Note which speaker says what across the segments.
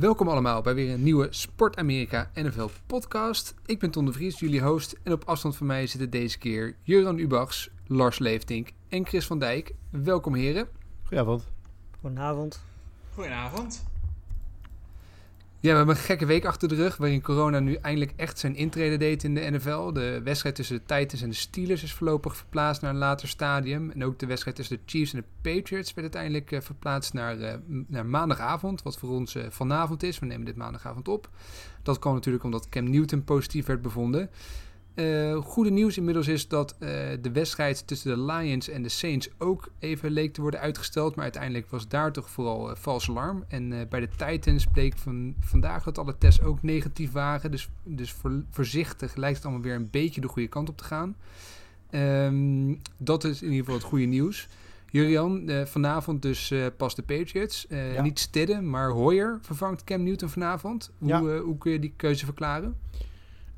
Speaker 1: Welkom allemaal bij weer een nieuwe Sport Amerika NFL podcast. Ik ben Ton de Vries, jullie host. En op afstand van mij zitten deze keer Juran Ubachs, Lars Leeftink en Chris van Dijk. Welkom heren.
Speaker 2: Goedenavond.
Speaker 3: Goedenavond.
Speaker 4: Goedenavond.
Speaker 1: Ja, we hebben een gekke week achter de rug, waarin corona nu eindelijk echt zijn intrede deed in de NFL. De wedstrijd tussen de Titans en de Steelers is voorlopig verplaatst naar een later stadium. En ook de wedstrijd tussen de Chiefs en de Patriots werd uiteindelijk uh, verplaatst naar, uh, naar maandagavond, wat voor ons uh, vanavond is. We nemen dit maandagavond op. Dat kwam natuurlijk omdat Cam Newton positief werd bevonden. Uh, goede nieuws inmiddels is dat uh, de wedstrijd tussen de Lions en de Saints ook even leek te worden uitgesteld. Maar uiteindelijk was daar toch vooral uh, vals alarm. En bij de Titans bleek van vandaag dat alle tests ook negatief waren. Dus, dus voor, voorzichtig lijkt het allemaal weer een beetje de goede kant op te gaan. Um, dat is in ieder geval het goede nieuws. Julian, vanavond dus pas de Patriots. Ja. Niet Stidden, maar Hoyer vervangt Cam Newton vanavond. Hoe, ja. hoe kun je die keuze verklaren?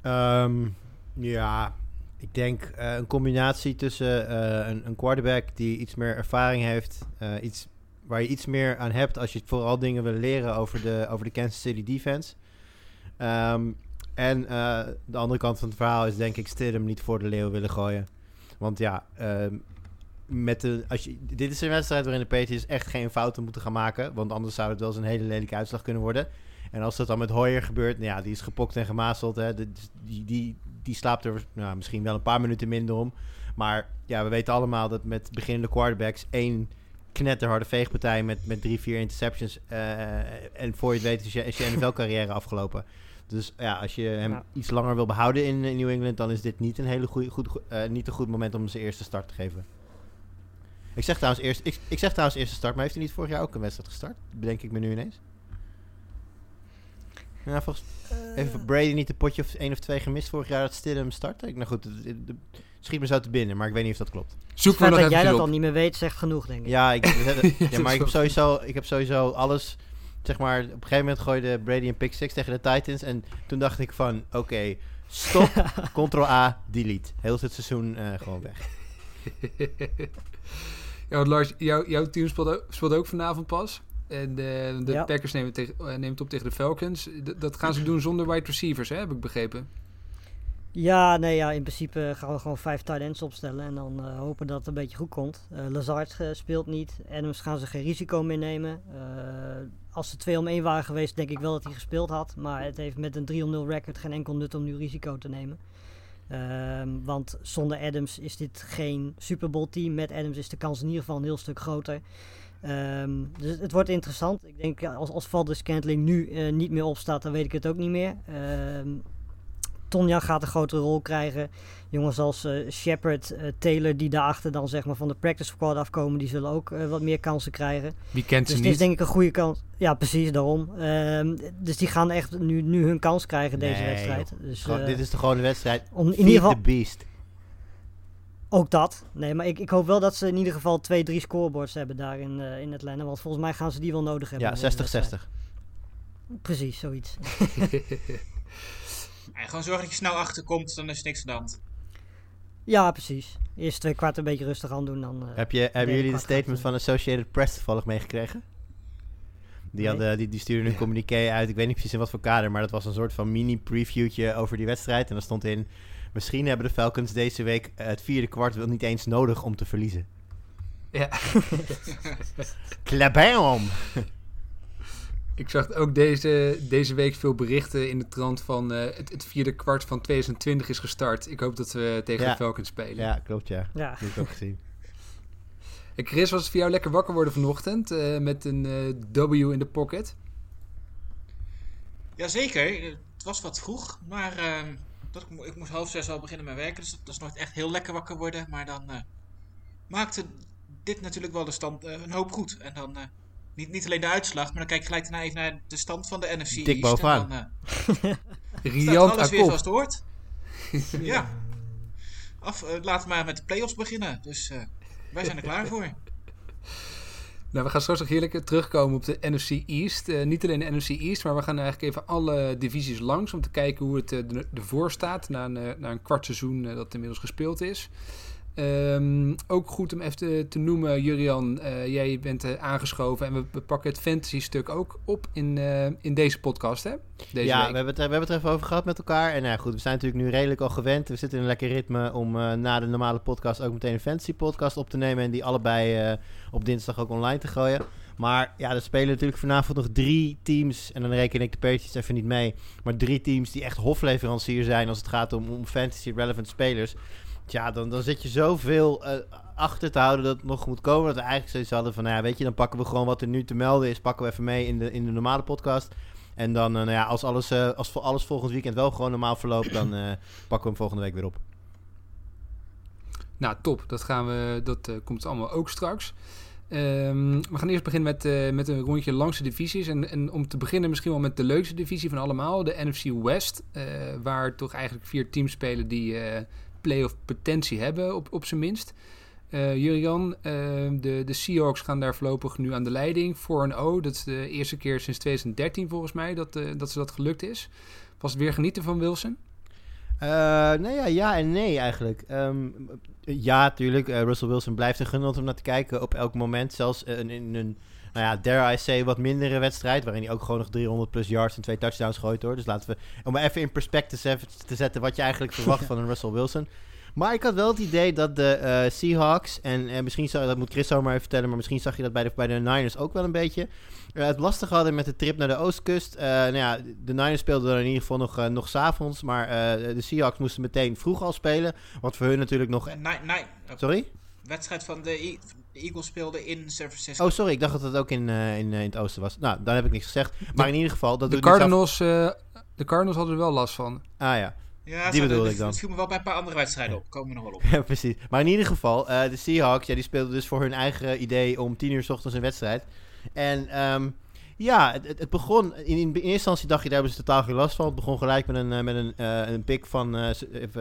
Speaker 2: Um ja, ik denk uh, een combinatie tussen uh, een, quarterback die iets meer ervaring heeft, uh, iets waar je iets meer aan hebt als je vooral dingen wil leren over de, over de Kansas City defense. Um, en de andere kant van het verhaal is denk ik Stidham niet voor de leeuw willen gooien. Want ja, um, met de, als je, dit is een wedstrijd waarin de Patriots echt geen fouten moeten gaan maken. Want anders zou het wel eens een hele lelijke uitslag kunnen worden. En als dat dan met Hoyer gebeurt, nou ja, die is gepokt en gemazeld. Hè, die, die, die slaapt er nou, misschien wel een paar minuten minder om. Maar ja, we weten allemaal dat met beginnende quarterbacks één knetterharde veegpartij met, met drie, vier interceptions. Uh, en voor je het weet is je, is je NFL-carrière afgelopen. Dus ja, als je hem iets langer wil behouden in, in, New England, dan is dit niet een hele goede, goed, uh, niet een goed moment om zijn eerste start te geven. Ik zeg, trouwens eerst, ik, ik zeg trouwens eerste start, maar heeft hij niet vorig jaar ook een wedstrijd gestart? Bedenk ik me nu ineens. Ja, volgens Heeft Brady niet een potje of één of twee gemist vorig jaar dat Stidham startte? Nou goed, het, het, het schiet me zo te binnen, maar ik weet niet of dat klopt.
Speaker 3: Zoek maar dat jij dat al niet meer weet, zegt genoeg, denk ik.
Speaker 2: Ja, ik, ja maar ik heb, sowieso, ik heb sowieso alles... Zeg maar, op een gegeven moment gooide Brady een pick 6 tegen de Titans. En toen dacht ik van, oké, okay, stop, Ctrl-A, delete. Heel het seizoen uh, gewoon weg.
Speaker 1: ja, want Lars, jou, jouw team speelt ook, speelt ook vanavond pas. En de, de ja. Packers nemen, tegen, uh, neemt op tegen de Falcons. D dat gaan ze doen zonder wide receivers, hè, heb ik begrepen.
Speaker 3: Ja, nee, ja, in principe gaan we gewoon vijf tight ends opstellen. En dan uh, hopen dat het een beetje goed komt. Uh, Lazard speelt niet. Adams gaan ze geen risico meer nemen. als ze 2 om 1 waren geweest, denk ik wel dat hij gespeeld had. Maar het heeft met een 3-0 record geen enkel nut om nu risico te nemen. Ehm, want zonder Adams is dit geen Super Bowl team. Met Adams is de kans in ieder geval een heel stuk groter. Um, dus het wordt interessant. Ik denk als, als Valdez Scantling nu uh, niet meer opstaat, dan weet ik het ook niet meer. Um, Tonja gaat een grotere rol krijgen. Jongens als uh, Shepard, uh, Taylor, die daarachter dan zeg maar van de practice squad afkomen, die zullen ook wat meer kansen krijgen.
Speaker 1: Wie kent
Speaker 3: dus
Speaker 1: ze
Speaker 3: niet? Dus is denk ik een goede kans. Ja, precies, daarom. Um, dus die gaan echt nu, nu hun kans krijgen deze
Speaker 2: nee,
Speaker 3: wedstrijd. Dus,
Speaker 2: dit is de gewone wedstrijd.
Speaker 3: Om, in ieder geval,
Speaker 2: the beast.
Speaker 3: Ook dat. Nee, maar ik, ik hoop wel dat ze in ieder geval twee, drie scoreboards hebben daar in, uh, in Atlanta. Want volgens mij gaan ze die wel nodig hebben.
Speaker 2: Ja,
Speaker 3: 60-60. Precies, zoiets.
Speaker 4: en gewoon zorgen dat je snel achterkomt, dan is er niks aan de hand.
Speaker 3: Ja, precies. Eerst twee kwart een beetje rustig aan doen. Dan, uh,
Speaker 2: Heb je, hebben jullie de statement van Associated Press toevallig meegekregen? Die, hadden, die, die stuurden een communiqué uit. Ik weet niet precies in wat voor kader, maar dat was een soort van mini-previewtje over die wedstrijd. En daar stond in... Misschien hebben de Falcons deze week het vierde kwart wel niet eens nodig om te verliezen.
Speaker 1: Ja.
Speaker 2: Klabam!
Speaker 1: Ik zag ook deze, deze week veel berichten in de trant van uh, het, het, vierde kwart van 2020 is gestart. Ik hoop dat we tegen
Speaker 2: ja.
Speaker 1: de Falcons spelen.
Speaker 2: Ja, klopt ja. ja. Dat heb ik ook gezien.
Speaker 1: En Chris, was het voor jou lekker wakker worden vanochtend uh, met een uh, W in de pocket?
Speaker 4: Jazeker, het was wat vroeg, maar ehm, dat, ik moest half zes al beginnen met werken, dus dat, dat is nooit echt heel lekker wakker worden. Maar dan uh, maakte dit natuurlijk wel de stand uh, een hoop goed. En dan uh, niet, niet alleen de uitslag, maar dan kijk ik gelijk daarna even naar de stand van de NFC
Speaker 2: Dik bovenaan.
Speaker 4: Dan Riant alles weer zoals het hoort. ja. Af, laten we maar met de playoffs beginnen. Dus wij zijn er klaar voor.
Speaker 1: Nou, we gaan straks nog heerlijk terugkomen op de NFC East. Uh, niet alleen de NFC East, maar we gaan eigenlijk even alle divisies langs om te kijken hoe het uh, ervoor staat na een, uh, na een kwart seizoen dat inmiddels gespeeld is. Ehm, ook goed om even te, te noemen, Jurian, uh, jij bent uh, aangeschoven en we, we, pakken het fantasy stuk ook op in, uh, in deze podcast, hè? Deze
Speaker 2: ja,
Speaker 1: week.
Speaker 2: We, hebben het, we hebben het er even over gehad met elkaar. En goed, we zijn natuurlijk nu redelijk al gewend. We zitten in een lekker ritme om na de normale podcast ook meteen een fantasy podcast op te nemen. En die allebei op dinsdag ook online te gooien. Maar ja, er spelen natuurlijk vanavond nog drie teams. En dan reken ik de Patriots even niet mee. Maar drie teams die echt hofleverancier zijn als het gaat om, om fantasy relevant spelers. Ja, dan, dan zit je zoveel uh, achter te houden dat het nog moet komen. Dat we eigenlijk zoiets hadden van, nou ja, weet je, dan pakken we gewoon wat er nu te melden is. Pakken we even mee in de, in de normale podcast. En dan, uh, nou ja, als alles, uh, als alles volgend weekend wel gewoon normaal verloopt, dan pakken we hem volgende week weer op.
Speaker 1: Nou, top. Dat, gaan we, dat komt allemaal ook straks. Um, we gaan eerst beginnen met, met een rondje langs de divisies. En, en, om te beginnen misschien wel met de leukste divisie van allemaal, de NFC West. Waar toch eigenlijk vier teams spelen die playoff potentie hebben, op, op zijn minst. Jurian, de, de Seahawks gaan daar voorlopig nu aan de leiding. 4-0, dat is de eerste keer sinds 2013 volgens mij dat, dat ze dat gelukt is. Was het weer genieten van Wilson?
Speaker 2: Uh, nou ja, ja en nee eigenlijk. Um, ja, tuurlijk. Uh, Russell Wilson blijft er genot om naar te kijken op elk moment. Zelfs in, in een, nou ja, dare I say, wat mindere wedstrijd. Waarin hij ook gewoon nog 300 plus yards en twee touchdowns gooit hoor. Dus laten we, om even in perspectief te zetten wat je eigenlijk verwacht van een Russell Wilson. Maar ik had wel het idee dat de uh, Seahawks, en uh, misschien zou, dat moet Chris zo maar even vertellen, maar misschien zag je dat bij de, bij de Niners ook wel een beetje. Uh, het lastig hadden met de trip naar de Oostkust. nou ja, de Niners speelden er in ieder geval nog, nog s'avonds, maar de Seahawks moesten meteen vroeg al spelen. Wat voor hun natuurlijk nog...
Speaker 4: Nee, nee.
Speaker 2: Sorry?
Speaker 4: wedstrijd van de, e de Eagles speelde in San Francisco.
Speaker 2: Oh, sorry, ik dacht dat het ook in, in, in het oosten was. Nou, dan heb ik niks gezegd. Maar in ieder geval... Dat
Speaker 1: de, Cardinals, de Cardinals hadden er wel last van.
Speaker 2: Ah ja.
Speaker 4: Ja,
Speaker 2: die bedoel ik dan.
Speaker 4: Het viel me wel bij een paar andere wedstrijden op. Komen we nog wel op.
Speaker 2: Ja, precies. Maar in ieder geval, uh, de Seahawks, ja, die speelden dus voor hun eigen idee om tien uur s ochtends een wedstrijd. En um, ja, het, het, begon... In, in, eerste instantie dacht je, daar hebben ze totaal geen last van. Het begon gelijk met een, uh, met een, uh, een pick van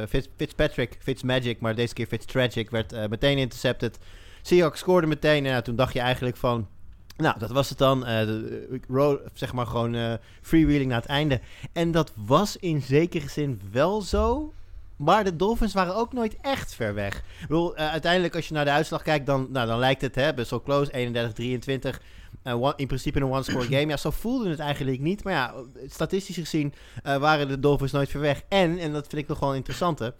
Speaker 2: Fitz, Fitzpatrick, Fitzmagic, maar deze keer Fitztragic, werd meteen intercepted. Seahawks scoorde meteen en toen dacht je eigenlijk van... Nou, dat was het dan. Uh, zeg maar gewoon uh, freewheeling naar het einde. En dat was in zekere zin wel zo. Maar de Dolphins waren ook nooit echt ver weg. Uiteindelijk als je naar de uitslag kijkt, dan, nou, dan lijkt het hè, best wel close. 31-23. One, in principe een one-score game. Ja, zo voelde het eigenlijk niet. Maar ja, statistisch gezien waren de Dolphins nooit ver weg. En, en dat vind ik nog wel interessant,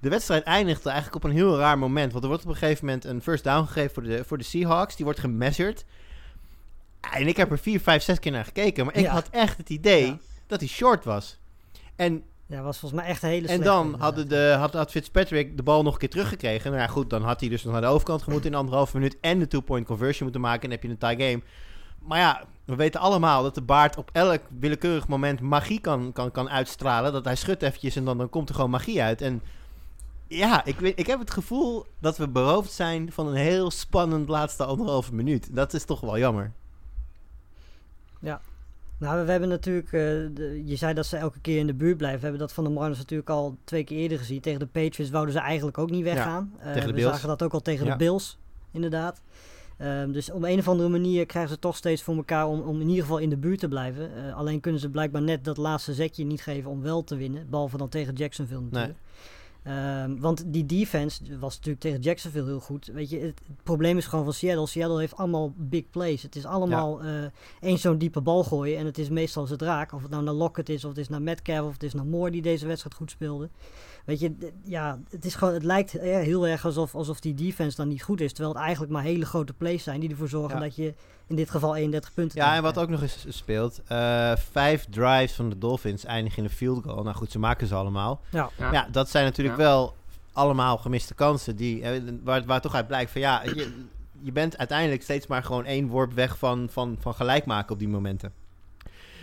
Speaker 2: de wedstrijd eindigde eigenlijk op een heel raar moment. Want er wordt op een gegeven moment een first down gegeven voor de, voor de Seahawks. Die wordt gemeasured. En ik heb er vier, vijf, zes keer naar gekeken. Maar ik ja. had echt het idee ja. dat hij short was. En
Speaker 3: ja, was volgens mij echt een hele
Speaker 2: En dan hadden de, had, had Fitzpatrick de bal nog een keer teruggekregen. Nou ja, goed, dan had hij dus nog naar de overkant gemoeten in anderhalve minuut. En de two-point conversion moeten maken. En dan heb je een tie game. Maar ja, we weten allemaal dat de baard op elk willekeurig moment magie kan, kan, kan uitstralen. Dat hij schudt eventjes en dan, dan komt er gewoon magie uit. En ja, ik, weet, ik heb het gevoel dat we beroofd zijn van een heel spannend laatste anderhalve minuut. Dat is toch wel jammer.
Speaker 3: Ja. Nou, we hebben natuurlijk, uh, de, je zei dat ze elke keer in de buurt blijven. We hebben dat van de Marlins natuurlijk al twee keer eerder gezien. Tegen de Patriots wouden ze eigenlijk ook niet weggaan.
Speaker 2: Ja, tegen de
Speaker 3: we
Speaker 2: Bills.
Speaker 3: zagen dat ook al tegen ja. de Bills, inderdaad. Um, dus op een of andere manier krijgen ze toch steeds voor elkaar om, om in ieder geval in de buurt te blijven. Uh, alleen kunnen ze blijkbaar net dat laatste zetje niet geven om wel te winnen. Behalve dan tegen Jacksonville natuurlijk. Nee. Um, want die defense was natuurlijk tegen Jacksonville heel goed. Weet je, het, het, probleem is gewoon van Seattle. Seattle heeft allemaal big plays. Het is allemaal ja. uh, één zo'n diepe bal gooien. En het is meestal ze raak. Of het nou naar Lockett is, of het is naar Metcalf, of het is naar Moore die deze wedstrijd goed speelde. Weet je, ja, het, is gewoon, het lijkt heel erg alsof, alsof die defense dan niet goed is. Terwijl het eigenlijk maar hele grote plays zijn die ervoor zorgen ja. dat je in dit geval 31 punten
Speaker 2: Ja, en wat ook nog eens speelt. Uh, vijf drives van de Dolphins eindigen in een field goal. Nou goed, ze maken ze allemaal.
Speaker 3: Ja,
Speaker 2: ja. ja dat zijn natuurlijk ja. wel allemaal gemiste kansen. Die, uh, waar, waar toch uit blijkt van ja, je, je bent uiteindelijk steeds maar gewoon één worp weg van, van, van gelijk maken op die momenten.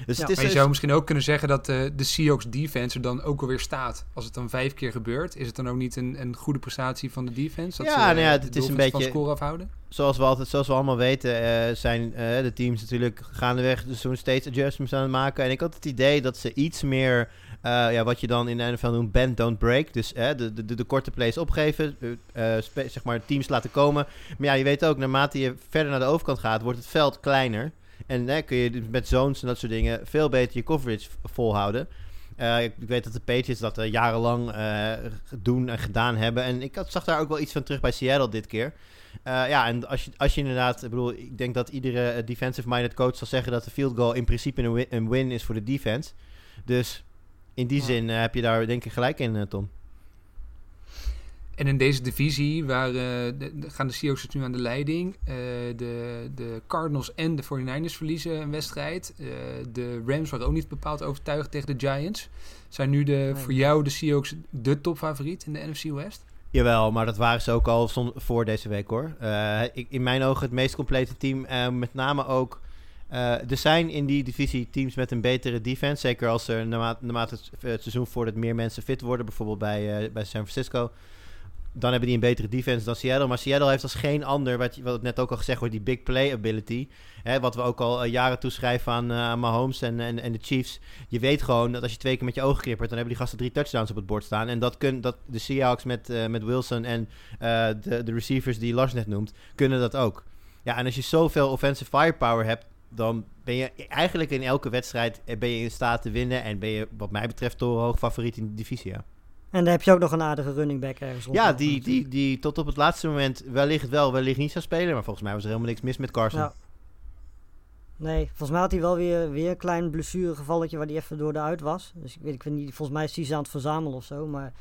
Speaker 1: Dus ja. het is maar je zou misschien ook kunnen zeggen dat uh, de Seahawks defense er dan ook alweer staat. Als het dan vijf keer gebeurt, is het dan ook niet een, een goede prestatie van de defense? Dat
Speaker 2: ja,
Speaker 1: ze,
Speaker 2: nou ja, het is een beetje
Speaker 1: van score afhouden?
Speaker 2: Zoals we, altijd, zoals we allemaal weten, uh, zijn uh, de teams natuurlijk gaandeweg dus zo'n steeds adjustments aan het maken. En ik had het idee dat ze iets meer, ja, wat je dan in de NFL noemt, bend, don't break. Dus de, de, de, de korte plays opgeven, zeg maar teams laten komen. Maar ja, je weet ook, naarmate je verder naar de overkant gaat, wordt het veld kleiner. En kun je met zones en dat soort dingen veel beter je coverage volhouden. Eh, ik weet dat de Patriots dat uh, jarenlang uh, doen en gedaan hebben. En ik zag daar ook wel iets van terug bij Seattle dit keer. ja, en als je, als je inderdaad... Ik bedoel, ik denk dat iedere defensive-minded coach zal zeggen... dat de field goal in principe een win, een win is voor de defense. Dus in die zin heb je daar denk ik gelijk in, Tom.
Speaker 1: En in deze divisie waar, de, gaan de Seahawks nu aan de leiding. de, de Cardinals en de 49ers verliezen een wedstrijd. de Rams waren ook niet bepaald overtuigd tegen de Giants. Zijn nu de, voor jou de Seahawks de topfavoriet in de NFC West?
Speaker 2: Jawel, maar dat waren ze ook al voor deze week hoor. ik, in mijn ogen het meest complete team. met name ook... er zijn in die divisie teams met een betere defense. Zeker als er naarmate, naarmate het, het seizoen voordat meer mensen fit worden. Bijvoorbeeld bij, bij San Francisco dan hebben die een betere defense dan Seattle. Maar Seattle heeft als geen ander, wat, wat net ook al gezegd wordt, die big play ability. Hè, wat we ook al uh, jaren toeschrijven aan, uh, aan Mahomes en, en, en de Chiefs. Je weet gewoon dat als je twee keer met je ogen knippert, dan hebben die gasten drie touchdowns op het bord staan. En dat kun, dat, de Seahawks met, uh, met Wilson en de, de receivers die Lars net noemt, kunnen dat ook. Ja, en als je zoveel offensive firepower hebt, dan ben je eigenlijk in elke wedstrijd ben je in staat te winnen. En ben je, wat mij betreft, hoog favoriet in de divisie. Ja.
Speaker 3: En dan heb je ook nog een aardige running back ergens
Speaker 2: Ja, die, die, die tot op het laatste moment wellicht wel, wellicht niet zou spelen. Maar volgens mij was er helemaal niks mis met Carson. Ja.
Speaker 3: Nee, volgens mij had hij wel weer, weer een klein blessuregevalletje waar hij even door de uit was. Dus ik weet, ik weet niet, volgens mij is hij aan het verzamelen of zo. Maar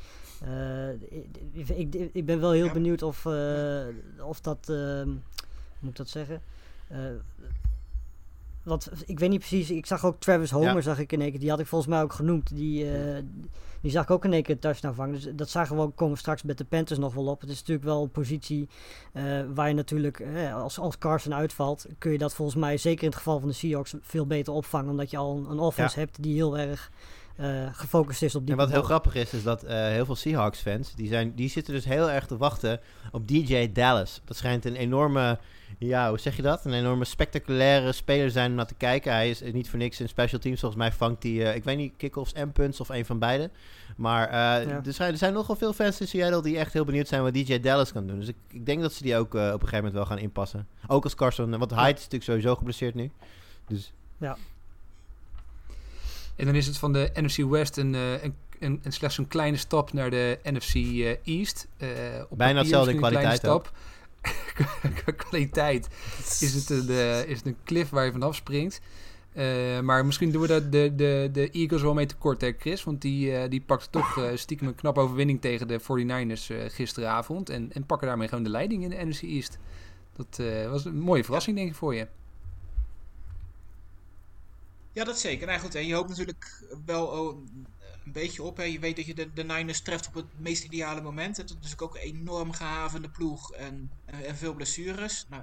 Speaker 3: uh, ik, ik, ik, ben wel heel benieuwd of, uh, of dat, uh, hoe moet ik dat zeggen? Wat, ik weet niet precies, ik zag ook Travis Homer, zag ik in één keer. Die had ik volgens mij ook genoemd. Die, die zag ik ook in één keer een touchdown vangen. Dus dat zagen we ook, komen we straks met de Panthers nog wel op. Het is natuurlijk wel een positie uh, waar je natuurlijk, uh, als, als Carson uitvalt, kun je dat volgens mij, zeker in het geval van de Seahawks, veel beter opvangen. Omdat je al een, een offense hebt die heel erg uh, gefocust is op die
Speaker 2: En wat heel grappig is, is dat heel veel Seahawks-fans, die, zijn, die zitten dus heel erg te wachten op DJ Dallas. Dat schijnt een enorme ja, hoe zeg je dat? Een enorme spectaculaire speler zijn om naar te kijken. Hij is niet voor niks in special teams. Volgens mij vangt hij, uh, ik weet niet, kickoffs en punts of een van beide. Maar uh, er, zijn, er zijn nogal veel fans in Seattle die echt heel benieuwd zijn wat DJ Dallas kan doen. Dus ik, ik denk dat ze die ook uh, op een gegeven moment wel gaan inpassen. Ook als Carson, want Hyde is natuurlijk sowieso geblesseerd nu. Dus.
Speaker 3: Ja.
Speaker 1: En dan is het van de NFC West een, een, een, een slechts een kleine stap naar de NFC East.
Speaker 2: op Bijna hetzelfde kwaliteit. Stap.
Speaker 1: kwaliteit is het, een, uh, is het een cliff waar je vanaf springt. Uh, maar misschien doen we dat de, de, de Eagles wel mee tekort, Chris? Want die, uh, die pakte toch uh, stiekem een knappe overwinning tegen de 49ers gisteravond. En, en pakken daarmee gewoon de leiding in de NFC East. Dat was een mooie verrassing, denk ik, voor je.
Speaker 4: Ja, dat zeker. Nou goed, en je hoopt natuurlijk wel oh, een beetje op. Hè. Je weet dat je de, Niners treft op het meest ideale moment. Het is dus ook een enorm gehavende ploeg en, en, veel blessures. Nou,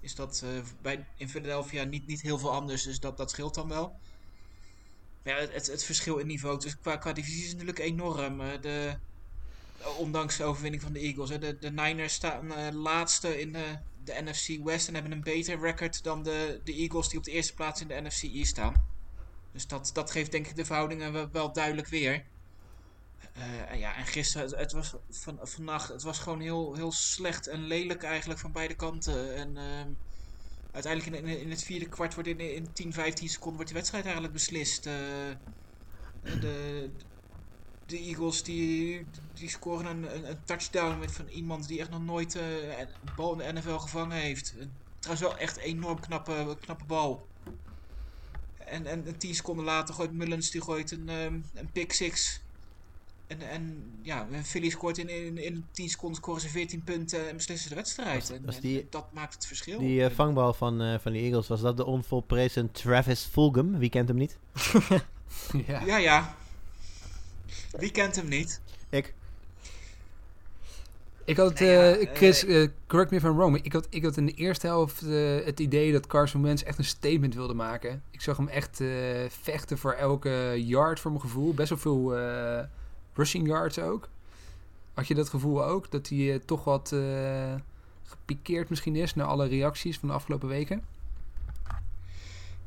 Speaker 4: is dat uh, bij, in Philadelphia niet, niet heel veel anders, dus dat, dat scheelt dan wel. Ja, het, het verschil in niveau dus qua, qua divisie is natuurlijk enorm. Uh, de, ondanks de overwinning van de Eagles. Hè. De, de Niners staan uh, laatste in de, de NFC West en hebben een beter record dan de, de Eagles die op de eerste plaats in de NFC East staan. Dus dat, dat geeft denk ik de verhoudingen wel, duidelijk weer. Uh, ja, en gisteren, het, was van, vannacht, het was gewoon heel, heel slecht en lelijk eigenlijk van beide kanten. En uh, uiteindelijk in, in, het vierde kwart wordt in, in 10, 15 seconden wordt de wedstrijd eigenlijk beslist. Uh, de, de Eagles die, die scoren een, een, touchdown met van iemand die echt nog nooit een bal in de NFL gevangen heeft. Trouwens wel echt een enorm knappe, knappe bal. En, en, tien seconden later gooit Mullens die gooit een, um, een pick six. En, en ja, Philly scoort in, in, in 10 seconden scoren ze 14 punten en beslissen de wedstrijd. en, die, dat maakt het verschil.
Speaker 2: Die uh, vangbal van, uh, van de Eagles, was dat de onvolprezen Travis Fulgham? Wie kent hem niet?
Speaker 4: ja. ja, ja. Wie kent hem niet?
Speaker 2: Ik.
Speaker 1: Ik had, uh, Chris, uh, correct me if I'm wrong, ik had, ik had in de eerste helft uh, het idee dat Carson Wentz echt een statement wilde maken. Ik zag hem echt vechten voor elke yard voor mijn gevoel. Best wel veel rushing yards ook. Had je dat gevoel ook? Dat hij toch wat gepikeerd misschien is naar alle reacties van de afgelopen weken?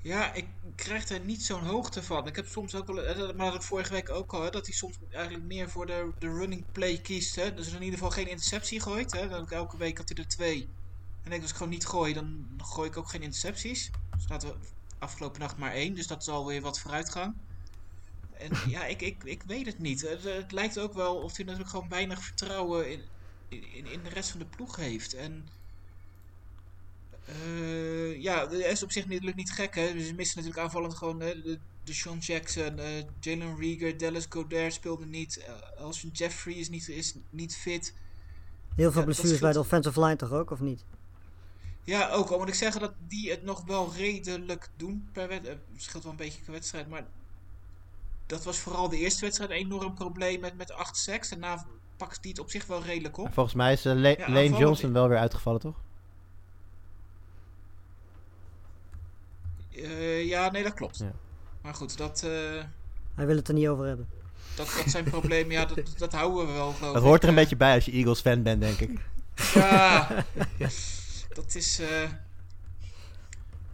Speaker 4: Ja, ik krijg er niet zo'n hoogte van. Ik heb soms ook wel, maar dat vorige week ook al, hè, dat hij soms eigenlijk meer voor de, de running play kiest. Hè. Dus in ieder geval geen interceptie gooit. Hè. Dan elke week had hij er twee. En ik, als ik gewoon niet gooi, dan gooi ik ook geen intercepties. Dus laten we afgelopen nacht maar één, dus dat is alweer wat vooruitgang. En ja, ik, ik, ik weet het niet. Het, het lijkt ook wel of hij natuurlijk gewoon weinig vertrouwen in, in, in de rest van de ploeg heeft. En eh, ja, dat is op zich natuurlijk niet gek. Hè? Ze missen natuurlijk aanvallend gewoon hè? de, de Sean Jackson, eh, Jalen Rieger, Dallas Goddard speelde niet. Uh, Alshon Jeffrey is niet, is niet fit.
Speaker 3: Heel veel ja, blessures bij de offensive line toch ook, of niet?
Speaker 4: Ja, ook al moet ik zeggen dat die het nog wel redelijk doen per wedstrijd. Het scheelt wel een beetje per wedstrijd, maar dat was vooral de eerste wedstrijd een enorm probleem met, met 8 sacks. Daarna pakt die het op zich wel redelijk op.
Speaker 2: Volgens mij is uh, Le ja, Lane Johnson wel weer uitgevallen, toch?
Speaker 4: Uh, ja, nee, dat klopt. Ja. Maar goed, dat... Uh,
Speaker 3: Hij wil het er niet over hebben.
Speaker 4: Dat, dat zijn problemen, ja, dat, dat houden we wel.
Speaker 2: Dat hoort er een beetje bij als je Eagles fan bent, denk ik.
Speaker 4: Ja, dat is...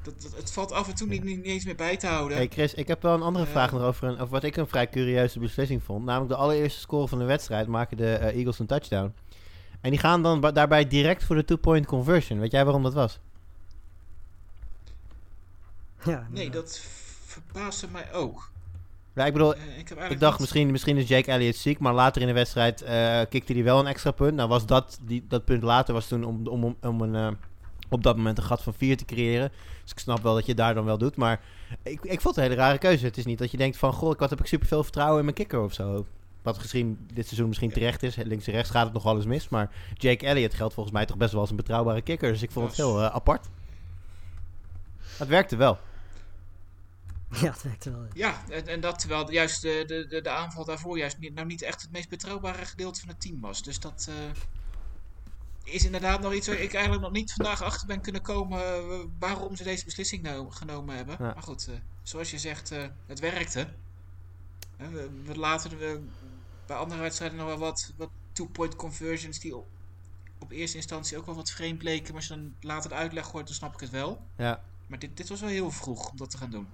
Speaker 4: Dat, dat, het valt af en toe niet, niet, eens meer bij te houden.
Speaker 2: Hey Chris, ik heb wel een andere vraag nog over, een, over wat ik een vrij curieuze beslissing vond. Namelijk de allereerste score van de wedstrijd maken de uh, Eagles een touchdown. En die gaan dan daarbij direct voor de two-point conversion. Weet jij waarom dat was?
Speaker 3: Ja,
Speaker 4: nee, dat verbaasde mij ook.
Speaker 2: Ja, ik bedoel, uh, ik, ik, dacht misschien, misschien is Jake Elliott ziek, maar later in de wedstrijd uh, kikte hij wel een extra punt. Nou was dat, die, dat punt later was toen om, om, om, om een, uh, op dat moment een gat van 4 te creëren. Dus ik snap wel dat je daar dan wel doet. Maar ik, ik vond het een hele rare keuze. Het is niet dat je denkt van, goh, wat heb ik superveel vertrouwen in mijn kikker of zo. Wat misschien dit seizoen misschien terecht is. Links en rechts gaat het nog wel eens mis. Maar Jake Elliott geldt volgens mij toch best wel als een betrouwbare kikker. Dus ik vond het heel apart. Het werkte wel.
Speaker 3: Ja, het werkte wel.
Speaker 4: Ja, en, en dat terwijl juist de, de, de, aanval daarvoor juist niet, nou niet echt het meest betrouwbare gedeelte van het team was. Dus dat uh, is inderdaad nog iets waar ik eigenlijk nog niet vandaag achter ben kunnen komen uh, waarom ze deze beslissing nou genomen hebben. Ja. Maar goed, uh, zoals je zegt, het werkte. we, we laten we bij andere wedstrijden nog wel wat, wat two-point conversions die op, op eerste instantie ook wel wat vreemd bleken. Maar als je dan later de uitleg hoort, dan snap ik het wel.
Speaker 2: Ja.
Speaker 4: Maar dit, dit was wel heel vroeg om dat te gaan doen.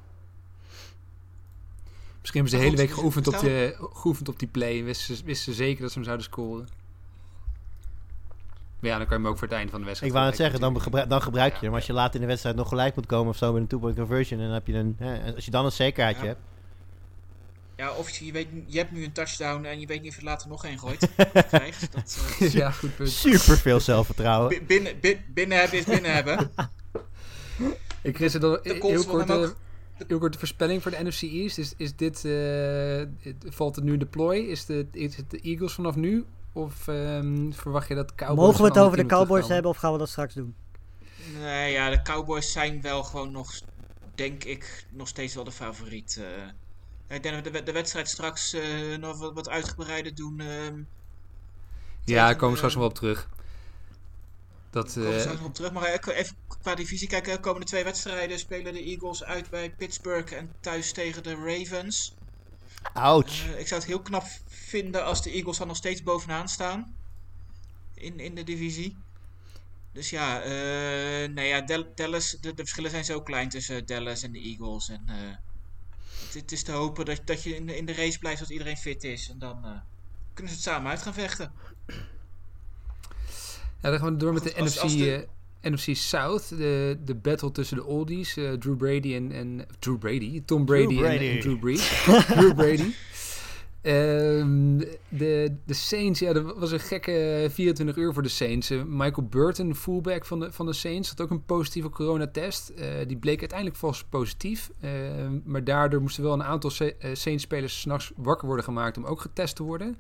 Speaker 1: Misschien hebben ze de hele week geoefend op, die, geoefend op die play. En wisten, wisten ze zeker dat ze hem zouden scoren. Maar ja, dan kan je hem ook voor het einde van de wedstrijd.
Speaker 2: Ik wou het zeggen, dan, gebruik, dan gebruik je hem. Maar als je later in de wedstrijd nog gelijk moet komen of zo met een two-point conversion, dan heb je een. Hè, als je dan een zekerheidje
Speaker 4: ja.
Speaker 2: hebt.
Speaker 4: Ja, of je, weet, je hebt nu een touchdown en je weet niet of je later nog één gooit. krijgt. Dat,
Speaker 1: uh, ja, goed punt.
Speaker 2: Super veel zelfvertrouwen.
Speaker 4: B binnen, binnen hebben is binnen hebben.
Speaker 1: Ik Chris, dan heel kort. Heel kort de voorspelling voor de NFC East. Is, is dit, uh, valt het nu deploy? Is, de, is het de Eagles vanaf nu? Of um, verwacht je dat Cowboys...
Speaker 3: Mogen we het over de Cowboys hebben of gaan we dat straks doen?
Speaker 4: Nee, ja, de Cowboys zijn wel gewoon nog, denk ik, nog steeds wel de favoriet. Uh, ik denk dat we de, de wedstrijd straks uh, nog wat, wat uitgebreider doen. Um,
Speaker 1: ja, daar komen we straks nog wel op terug.
Speaker 4: Dat, straks nog op terug. Maar even qua divisie kijken, de komende twee wedstrijden spelen de Eagles uit bij Pittsburgh en thuis tegen de Ravens.
Speaker 2: Ouch.
Speaker 4: Uh, ik zou het heel knap vinden als de Eagles dan nog steeds bovenaan staan in, in de divisie. Dus ja, uh, nee, ja Dallas, de, de, verschillen zijn zo klein tussen Dallas en de Eagles. En uh, het, het, is te hopen dat, dat je in de, in de race blijft als iedereen fit is. En dan kunnen ze het samen uit gaan vechten.
Speaker 1: Ja, dan gaan we door met de NFC. Als de, NFC South, de, de battle tussen de oldies, uh, Drew Brady en, en Drew Brady, Tom Brady, Drew Brady. En, en, Drew Brees, Drew Brady. Um, de, de Saints, ja, dat was een gekke 24 uur voor de Saints. Uh, Michael Burton, fullback van de, van de Saints, had ook een positieve coronatest. Uh, die bleek uiteindelijk vast positief. Uh, maar daardoor moesten wel een aantal Saints-spelers s'nachts wakker worden gemaakt om ook getest te worden.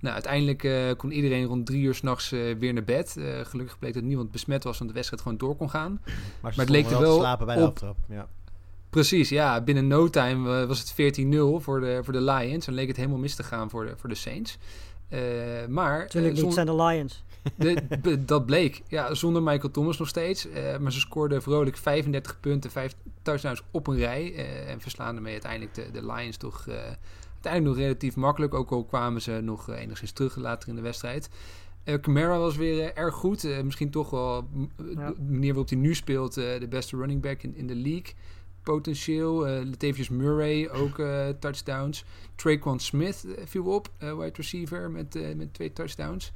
Speaker 1: Nou, uiteindelijk uh, kon iedereen rond drie uur s'nachts uh, weer naar bed. Uh, gelukkig bleek dat niemand besmet was, want de wedstrijd gewoon door kon gaan.
Speaker 2: Maar, maar het leek er wel slapen bij de op... aftrap. Ja.
Speaker 1: Precies, ja. Binnen no time was het 14-0 voor de, voor de Lions. En leek het helemaal mis te gaan voor de, voor de Saints. maar...
Speaker 3: Tuurlijk niet, zijn de Lions.
Speaker 1: De, dat bleek. Ja, zonder Michael Thomas nog steeds. maar ze scoorden vrolijk 35 punten, 5 touchdowns op een rij. en verslaan ermee uiteindelijk de, de Lions toch uiteindelijk nog relatief makkelijk. Ook al kwamen ze nog eh, enigszins terug later in de wedstrijd. Uh, Camara was weer uh, erg goed. Uh, misschien toch wel ja. de manier waarop hij nu speelt, de beste running back in, in de league. Potentieel. Latavius Murray ook touchdowns. Traquan Smith viel op, wide receiver met, met twee touchdowns.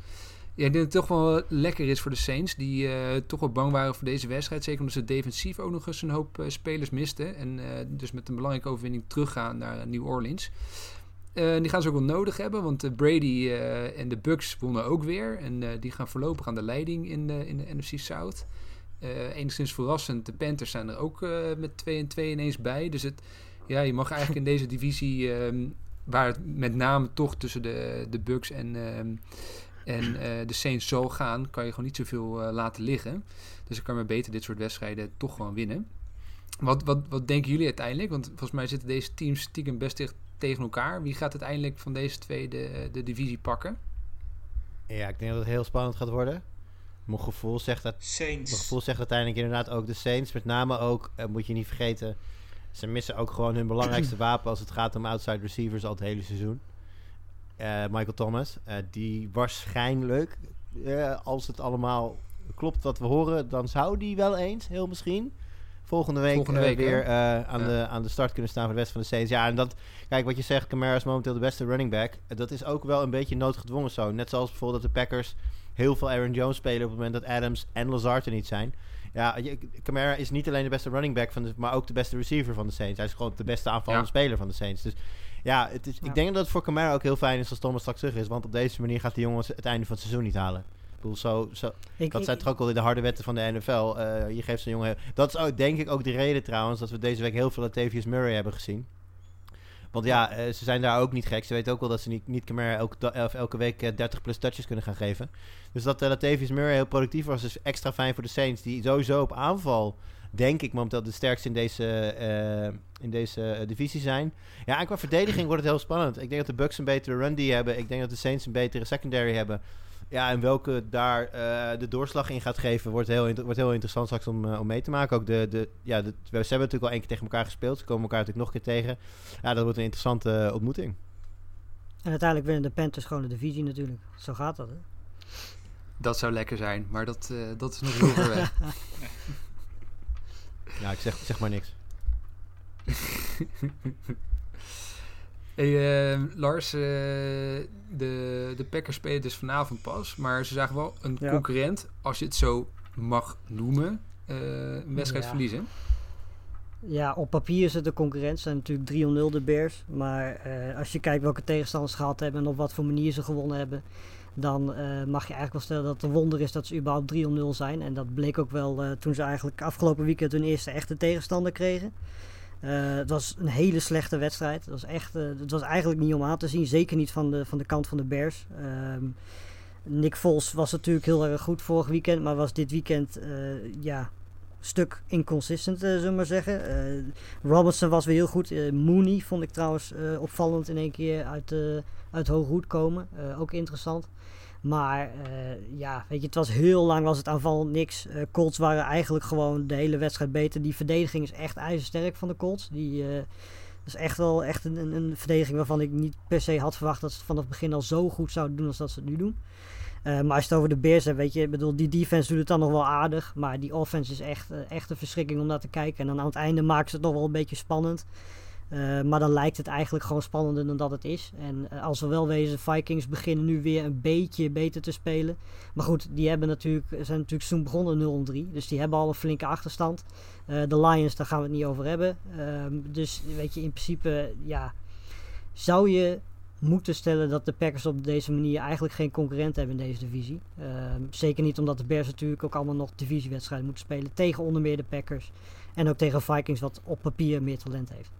Speaker 1: Ja, ik denk dat het toch wel lekker is voor de Saints. Die toch wel bang waren voor deze wedstrijd. Zeker omdat ze defensief ook nog eens een hoop spelers misten. En dus met een belangrijke overwinning teruggaan naar New Orleans. Die gaan ze ook wel nodig hebben. Want Brady en de Bucks wonnen ook weer. En die gaan voorlopig aan de leiding in de, in de NFC South. enigszins verrassend. De Panthers zijn er ook met 2 en 2 ineens bij. Dus het, ja, je mag eigenlijk in deze divisie... Um, waar het met name toch tussen de, de Bucks en... Um, en uh, de Saints zo gaan, kan je gewoon niet zoveel uh, laten liggen. Dus dan kan maar beter dit soort wedstrijden toch gewoon winnen. Wat, wat, wat denken jullie uiteindelijk? Want volgens mij zitten deze teams stiekem best dicht tegen elkaar. Wie gaat uiteindelijk van deze twee de, de divisie pakken?
Speaker 2: Ja, ik denk dat het heel spannend gaat worden. Mijn gevoel zegt dat.
Speaker 4: Saints.
Speaker 2: Mijn gevoel zegt uiteindelijk inderdaad ook de Saints. Met name ook, uh, moet je niet vergeten. Ze missen ook gewoon hun belangrijkste wapen als het gaat om outside receivers al het hele seizoen. Uh, Michael Thomas. Uh, die waarschijnlijk, uh, als het allemaal klopt wat we horen, dan zou die wel eens, heel misschien, volgende week, volgende week weer aan, ja. de, aan de start kunnen staan voor de rest van de Saints. Ja, en dat, kijk wat je zegt, Camara is momenteel de beste running back. dat is ook wel een beetje noodgedwongen zo. Net zoals bijvoorbeeld dat de Packers heel veel Aaron Jones spelen op het moment dat Adams en Lazard er niet zijn. Ja, Camara is niet alleen de beste running back, van de, maar ook de beste receiver van de Saints. Hij is gewoon de beste aanvallende ja. speler van de Saints. Dus ja, het is, ik denk dat het voor Camara ook heel fijn is als Thomas straks terug is. Want op deze manier gaat de jongens het einde van het seizoen niet halen. Bedoel, zo, zo, ik, dat zijn toch ook wel de harde wetten van de NFL. Uh, je geeft zo'n jongen... Dat is ook, denk ik ook de reden trouwens dat we deze week heel veel Latavius Murray hebben gezien. Want ja, uh, ze zijn daar ook niet gek. Ze weten ook wel dat ze niet, niet Camara elke, elke week uh, 30 plus touches kunnen gaan geven. Dus dat uh, Latavius Murray heel productief was, is extra fijn voor de Saints. Die sowieso op aanval denk ik momenteel de sterkste in deze, uh, in deze uh, divisie zijn. Ja, en qua verdediging wordt het heel spannend. Ik denk dat de Bucks een betere run die hebben. Ik denk dat de Saints een betere secondary hebben. Ja, en welke daar uh, de doorslag in gaat geven, wordt heel, wordt heel interessant straks om, om mee te maken. Ook de, de, ja, de, we hebben natuurlijk al één keer tegen elkaar gespeeld. Ze komen elkaar natuurlijk nog een keer tegen. Ja, dat wordt een interessante ontmoeting.
Speaker 3: En uiteindelijk winnen de Panthers gewoon de divisie natuurlijk. Zo gaat dat, hè?
Speaker 1: Dat zou lekker zijn, maar dat, dat is nog heel ver weg.
Speaker 2: Ja, ik zeg, zeg maar niks.
Speaker 1: hey, uh, Lars, uh, de, de Packers spelen dus vanavond pas. Maar ze zagen wel een ja. concurrent, als je het zo mag noemen, uh, een wedstrijd
Speaker 3: ja.
Speaker 1: verliezen.
Speaker 3: Ja, op papier is het de concurrent. zijn natuurlijk 3-0 de Bears. Maar als je kijkt welke tegenstanders ze gehad hebben en op wat voor manier ze gewonnen hebben dan mag je eigenlijk wel stellen dat het een wonder is dat ze überhaupt 3-0 zijn. En dat bleek ook wel toen ze eigenlijk afgelopen weekend hun eerste echte tegenstander kregen. Uh, het was een hele slechte wedstrijd. Het was, echt, het was eigenlijk niet om aan te zien. Zeker niet van de, van de kant van de Bears. Ehm, Nick Vos was natuurlijk heel erg goed vorig weekend. Maar was dit weekend ja, stuk inconsistent, zullen we maar zeggen. Robinson was weer heel goed. Mooney vond ik trouwens opvallend in één keer uit, uit hoge hoed komen. ook interessant. Maar uh, ja, weet je, het was heel lang was het aanval niks. Uh, Colts waren eigenlijk gewoon de hele wedstrijd beter. Die verdediging is echt ijzersterk van de Colts. Die uh, is echt wel echt een, een, verdediging waarvan ik niet per se had verwacht dat ze het vanaf het begin al zo goed zouden doen als dat ze het nu doen. maar als je het over de Bears hebt, weet je, bedoel, die defense doet het dan nog wel aardig. Maar die offense is echt, echt een verschrikking om naar te kijken. En dan aan het einde maken ze het nog wel een beetje spannend. Uh, maar dan lijkt het eigenlijk gewoon spannender dan dat het is. En uh, als we wel wezen, Vikings beginnen nu weer een beetje beter te spelen. Maar goed, die hebben natuurlijk, zijn natuurlijk toen begonnen 0-3. Dus die hebben al een flinke achterstand. Uh, de Lions, daar gaan we het niet over hebben. Ehm, dus weet je, in principe, ja, zou je moeten stellen dat de Packers op deze manier eigenlijk geen concurrent hebben in deze divisie. Ehm, zeker niet omdat de Bears natuurlijk ook allemaal nog divisiewedstrijden moeten spelen tegen onder meer de Packers. En ook tegen Vikings, wat op papier meer talent heeft.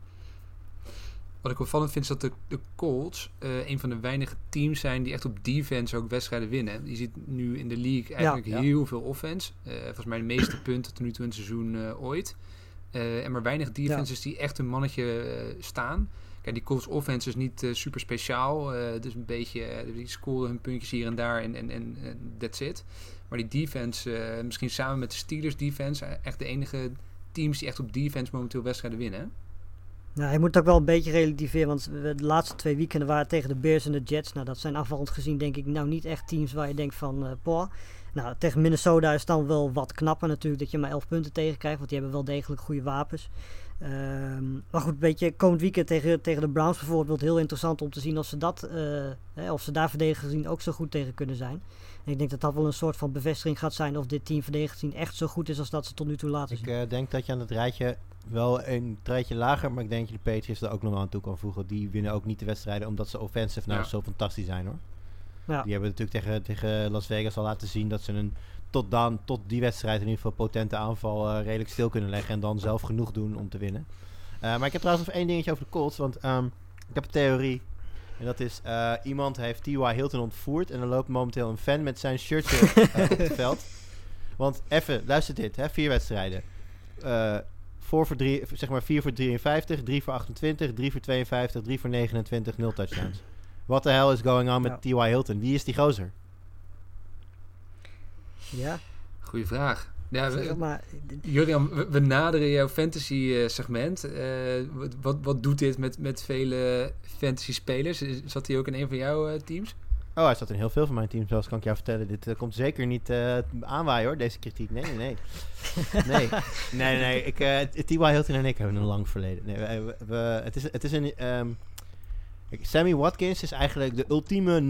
Speaker 1: Wat ik opvallend vind is dat de, de Colts uh, een van de weinige teams zijn die echt op defense ook wedstrijden winnen. Je ziet nu in de league eigenlijk ja, heel veel offense. Uh, volgens mij de meeste punten tot nu toe in het seizoen uh, ooit. en maar weinig defenses ja. die echt een mannetje staan. Kijk, die Colts offense is niet super speciaal. dus een beetje, die scoren hun puntjes hier en daar en, en, en that's it. Maar die defense, misschien samen met de Steelers defense, echt de enige teams die echt op defense momenteel wedstrijden winnen.
Speaker 3: Nou, je moet ook wel een beetje relativeren, want de laatste twee weekenden waren tegen de Bears en de Jets. Nou, dat zijn afvallend gezien denk ik nou niet echt teams waar je denkt van, uh. Nou, tegen Minnesota is dan wel wat knapper natuurlijk dat je maar 11 punten tegenkrijgt, want die hebben wel degelijk goede wapens. Ehm, maar goed, een beetje komend weekend tegen, tegen de Browns bijvoorbeeld, heel interessant om te zien of ze, dat, eh, hè, of ze daar verdedigend gezien ook zo goed tegen kunnen zijn. En ik denk dat dat wel een soort van bevestiging gaat zijn of dit team verdedigend gezien echt zo goed is als dat ze tot nu toe laten
Speaker 2: Ik
Speaker 3: zien.
Speaker 2: eh, denk dat je aan het rijtje wel een rijtje lager, maar ik denk dat je de Patriots er ook nog wel aan toe kan voegen. Die winnen ook niet de wedstrijden omdat ze offensive nou
Speaker 1: Ja.
Speaker 2: zo fantastisch zijn hoor.
Speaker 3: Ja.
Speaker 2: Die hebben natuurlijk tegen, tegen Las Vegas al laten zien dat ze een tot dan, tot die wedstrijd in ieder geval potente aanval eh, redelijk stil kunnen leggen en dan zelf genoeg doen om te winnen. Eh, maar ik heb trouwens nog één dingetje over de Colts, want ehm, ik heb een theorie. En dat is, eh, iemand heeft T.Y. Hilton ontvoerd en er loopt momenteel een fan met zijn shirtje op het veld. Want even, luister dit, hè, vier wedstrijden. Eh, voor voor drie, zeg maar 4 voor 53, 3 voor 28, 3 voor 52, 3 voor 29, 0 touchdowns. What the hell is going on met
Speaker 3: Ja.
Speaker 2: T.Y. Hilton? Wie is die gozer?
Speaker 3: Ja,
Speaker 1: Goeie vraag. Ja, we-
Speaker 3: zeg maar,
Speaker 1: Julian, we, we naderen jouw fantasy eh, segment. Eh, wat, wat, wat doet dit met, met vele fantasy spelers? Zat hij ook in een van jouw eh, teams?
Speaker 2: Oh, hij zat in heel veel van mijn teams, zoals kan ik jou vertellen. Dit komt zeker niet eh aanwaaien hoor, deze kritiek. Nee, nee, nee. nee, nee, nee. Ik, eh, T.Y. Hilton en ik hebben een lang verleden. Nee, we, we- het, is, het is een... ehm, Sammy Watkins is eigenlijk de ultieme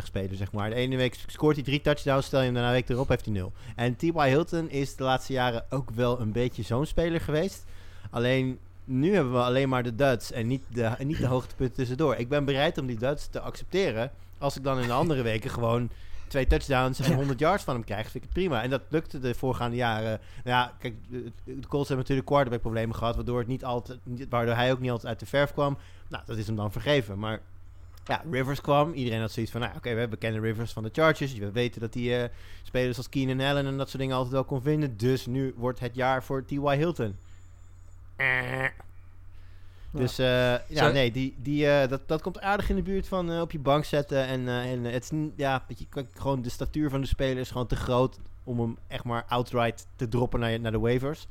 Speaker 2: 0-21 speler, zeg maar. De ene week scoort hij drie touchdowns, stel je hem daarna week erop heeft hij 0. En T.Y. Hilton is de laatste jaren ook wel een beetje zo'n speler geweest. Alleen, nu hebben we alleen maar de duds en niet de, en niet de hoogtepunten tussendoor. Ik ben bereid om die duds te accepteren als ik dan in de andere weken gewoon twee touchdowns en 100 yards van hem krijg, vind ik het prima. En dat lukte de voorgaande jaren. Nou ja, kijk, de, Colts hebben natuurlijk quarterback problemen gehad, waardoor, het niet altijd, waardoor hij ook niet altijd uit de verf kwam. Nou, dat is hem dan vergeven. Maar ja, Rivers kwam. Iedereen had zoiets van, nou oké, we hebben bekende Rivers van de Chargers. We weten dat hij eh, spelers als Keenan Allen en dat soort dingen altijd wel kon vinden. Dus nu wordt het jaar voor T.Y. Hilton. Eh. Dus eh, ja,
Speaker 1: Zo-
Speaker 2: nee, die, die, eh, dat, dat komt aardig in de buurt van eh, op je bank zetten. En, en het is ja, weet je, kijk, gewoon de statuur van de speler is gewoon te groot om hem echt maar outright te droppen naar, naar de waivers.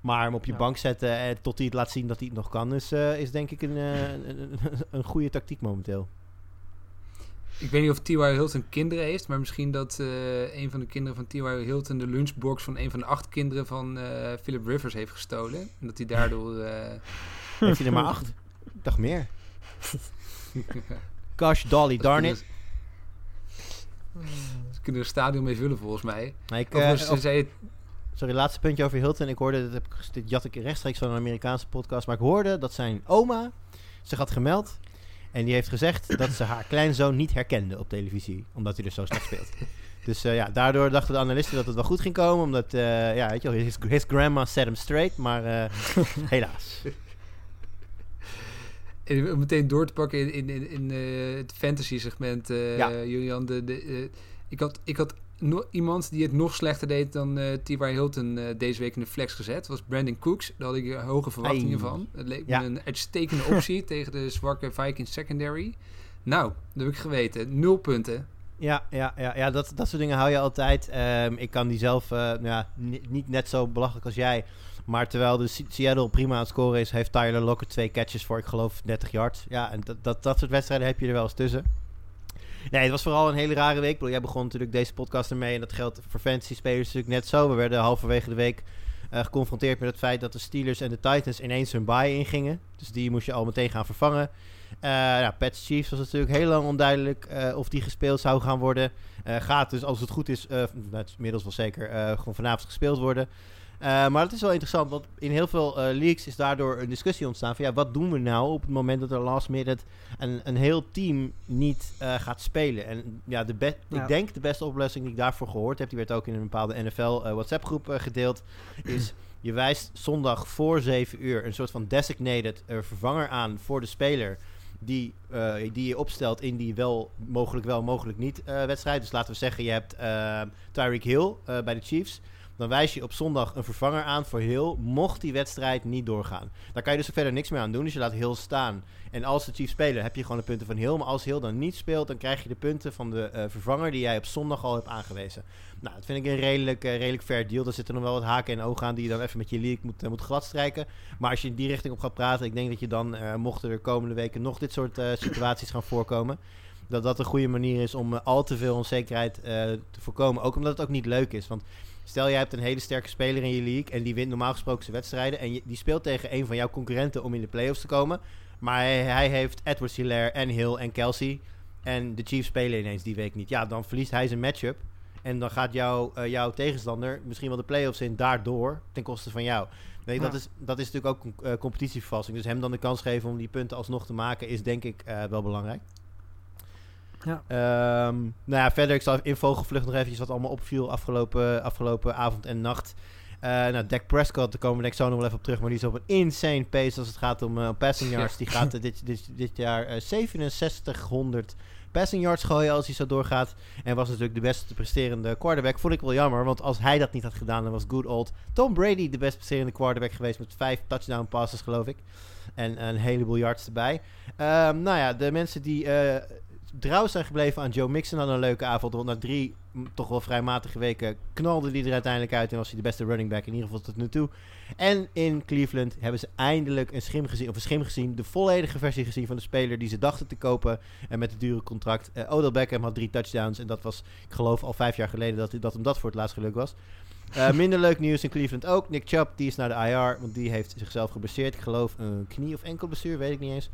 Speaker 2: Maar hem op je
Speaker 3: Ja.
Speaker 2: bank zetten en tot hij het laat zien dat hij het nog kan, is, is denk ik een, een, een, een goede tactiek momenteel.
Speaker 1: Ik weet niet of T.Y. Hilton kinderen heeft, maar misschien dat een van de kinderen van T.Y. Hilton de lunchbox van een van de acht kinderen van Philip Rivers heeft gestolen. En dat hij daardoor...
Speaker 2: Heeft hij er maar acht? Ik dacht meer. Gosh, Dolly, darn it.
Speaker 1: Ze kunnen er een stadion mee vullen volgens mij.
Speaker 2: Nee, ik, eh,
Speaker 1: ze zei
Speaker 2: Sorry, laatste puntje over Hilton. Ik hoorde, ik, dit jat ik rechtstreeks van een Amerikaanse podcast, maar ik hoorde dat zijn oma zich had gemeld. En die heeft gezegd dat ze haar kleinzoon niet herkende op televisie, omdat hij er zo slecht speelt. Dus eh, ja, daardoor dachten de analisten dat het wel goed ging komen, omdat, eh, ja, weet je wel, his, his grandma set him straight, maar eh, helaas.
Speaker 1: Om meteen door te pakken in, in, in, in, eh, het fantasy segment, eh,
Speaker 2: Ja.
Speaker 1: Julian. De, de, eh, ik had, ik had no- iemand die het nog slechter deed dan eh T.Y. Hilton deze week in de flex gezet. Dat was Brandon Cooks. Daar had ik hoge verwachtingen van. Het leek
Speaker 2: Ja.
Speaker 1: me een uitstekende optie tegen de zwakke Vikings secondary. Nou, dat heb ik geweten. Nul punten.
Speaker 2: Ja, ja, ja, ja dat, dat soort dingen hou je altijd. Ehm, ik kan die zelf nou ja, ni- niet net zo belachelijk als jij. Maar terwijl de Se- Seattle prima aan het scoren is, heeft Tyler Lockett twee catches voor, ik geloof, 30 yards. Ja, en dat, dat, dat soort wedstrijden heb je er wel eens tussen. Nee, het was vooral een hele rare week. Jij begon natuurlijk deze podcast ermee. En dat geldt voor fantasy spelers natuurlijk net zo. We werden halverwege de week eh, geconfronteerd met het feit dat de Steelers en de Titans ineens hun bye ingingen. Dus die moest je al meteen gaan vervangen. Eh ja, Pats Chiefs was natuurlijk heel lang onduidelijk eh, of die gespeeld zou gaan worden. Gaat dus, als het goed is, nou, is inmiddels wel zeker, gewoon vanavond gespeeld worden. Eh, maar het is wel interessant, want in heel veel eh, leagues is daardoor een discussie ontstaan van ja, wat doen we nou op het moment dat er last minute een, een heel team niet eh, gaat spelen. En ja, de
Speaker 3: Ja.
Speaker 2: ik denk de beste oplossing die ik daarvoor gehoord heb, die werd ook in een bepaalde NFL WhatsApp groep gedeeld, is je wijst zondag voor 7 uur een soort van designated vervanger aan voor de speler die, die je opstelt in die wel mogelijk wel, mogelijk niet wedstrijd. Dus laten we zeggen, je hebt eh Tyreek Hill bij de Chiefs. Dan wijs je op zondag een vervanger aan voor Hill, mocht die wedstrijd niet doorgaan. Daar kan je dus verder niks meer aan doen, dus je laat Hill staan. En als de Chiefs spelen, heb je gewoon de punten van Hill. Maar als Hill dan niet speelt, dan krijg je de punten van de eh, vervanger die jij op zondag al hebt aangewezen. Nou, dat vind ik een redelijk, eh, redelijk fair deal. Daar zitten nog wel wat haken en ogen aan die je dan even met je league moet, eh, moet gladstrijken. Maar als je in die richting op gaat praten, ik denk dat je dan, mochten er komende weken nog dit soort situaties gaan voorkomen, dat dat een goede manier is om al te veel onzekerheid te voorkomen. Ook omdat het ook niet leuk is. Want stel jij hebt een hele sterke speler in je league en die wint normaal gesproken zijn wedstrijden. En die speelt tegen een van jouw concurrenten om in de playoffs te komen. Maar hij, hij heeft Edward Hilaire en Hill en Kelsey. En de Chiefs spelen ineens die week niet. Ja, dan verliest hij zijn matchup. En dan gaat jouw, uh, jouw tegenstander misschien wel de playoffs in daardoor ten koste van jou. Je, dat, is, dat is natuurlijk ook uh, competitievervalsing. Dus hem dan de kans geven om die punten alsnog te maken is denk ik uh, wel belangrijk. Ja. Um, nou ja, verder, ik zal in vogelvlucht nog eventjes wat allemaal opviel afgelopen, afgelopen avond en nacht. Uh, nou, Dak Prescott, daar komen we denk ik zo nog wel even op terug. Maar die is op een insane pace als het gaat om uh, passing yards. Die gaat dit, dit, dit jaar uh, 6700 passing yards gooien als hij zo doorgaat. En was natuurlijk de beste presterende quarterback. Vond ik wel jammer, want als hij dat niet had gedaan, dan was good old Tom Brady de best presterende quarterback geweest met vijf touchdown passes, geloof ik. En een heleboel yards erbij. Um, nou ja, de mensen die trouw zijn gebleven aan Joe Mixon hadden een leuke avond. Want na drie toch wel vrij matige weken knalde die er uiteindelijk uit. En was hij de beste running back in ieder geval tot nu toe. En in Cleveland hebben ze eindelijk een schim gezien. Of een schim gezien. De volledige versie gezien van de speler die ze dachten te kopen. En met het dure contract. Uh, Odell Beckham had drie touchdowns. En dat was, ik geloof, al vijf jaar geleden dat, dat hem dat voor het laatst geluk was. Uh, minder leuk nieuws in Cleveland ook. Nick Chubb, die is naar de IR. Want die heeft zichzelf geblesseerd. Ik geloof een knie- of enkelblessure, weet ik niet eens.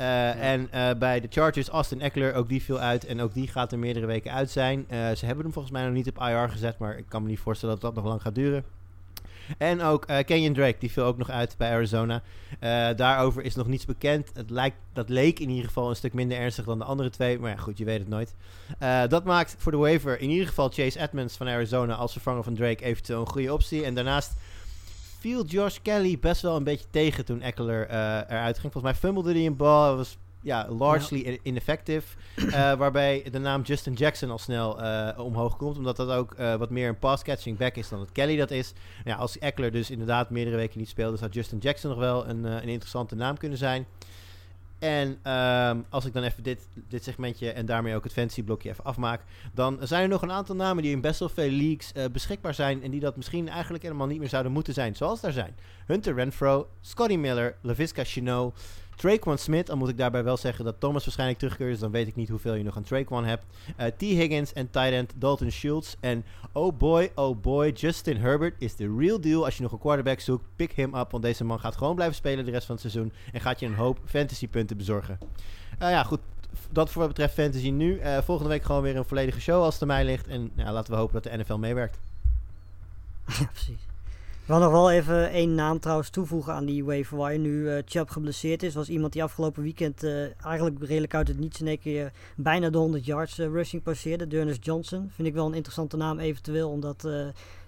Speaker 2: Uh, En uh, bij de Chargers, Austin Eckler, ook die viel uit. En ook die gaat er meerdere weken uit zijn. Uh, ze hebben hem volgens mij nog niet op IR gezet. Maar ik kan me niet voorstellen dat dat nog lang gaat duren. En ook Kenyon Drake, die viel ook nog uit bij Arizona. daarover is nog niets bekend. Het lijkt, dat leek in ieder geval een stuk minder ernstig dan de andere twee. Maar ja, goed, je weet het nooit. dat maakt voor de waiver in ieder geval Chase Edmonds van Arizona als vervanger van Drake eventueel een goede optie. En daarnaast viel Josh Kelly best wel een beetje tegen toen Eckler uh, eruit ging. Volgens mij fummelde hij een bal. was ja, largely ja. ineffective. Uh, waarbij de naam Justin Jackson al snel uh, omhoog komt. Omdat dat ook wat meer een pass-catching back is dan dat Kelly dat is. Ja, als Eckler dus inderdaad meerdere weken niet speelde... zou Justin Jackson nog wel een, een interessante naam kunnen zijn. En um, als ik dan even dit, dit segmentje en daarmee ook het fantasy blokje even afmaak, dan zijn er nog een aantal namen die in best wel veel leagues uh, beschikbaar zijn en die dat misschien eigenlijk helemaal niet meer zouden moeten zijn, zoals daar zijn. Hunter Renfro, Scotty Miller, LaVisca Chinot, Traquan Smith, dan moet ik daarbij wel zeggen dat Thomas waarschijnlijk terugkeert, dus dan weet ik niet hoeveel je nog aan Traquan hebt. Uh, T. Higgins en tight end Dalton Schultz. En oh boy, oh boy, Justin Herbert is the real deal. Als je nog een quarterback zoekt, pick him up, want deze man gaat gewoon blijven spelen de rest van het seizoen en gaat je een hoop fantasy punten bezorgen. Uh, ja, goed. Dat voor wat betreft fantasy nu. Uh, volgende week gewoon weer een volledige show als het er mij ligt. En ja, laten we hopen dat de NFL meewerkt.
Speaker 3: Ja, precies. Wil nog wel even één naam trouwens toevoegen aan die waiver waar nu uh, Chubb geblesseerd is. Was iemand die afgelopen weekend uh, eigenlijk redelijk uit het niets in één keer bijna de 100 yards uh, rushing passeerde. Dearness Johnson. Vind ik wel een interessante naam eventueel. Omdat,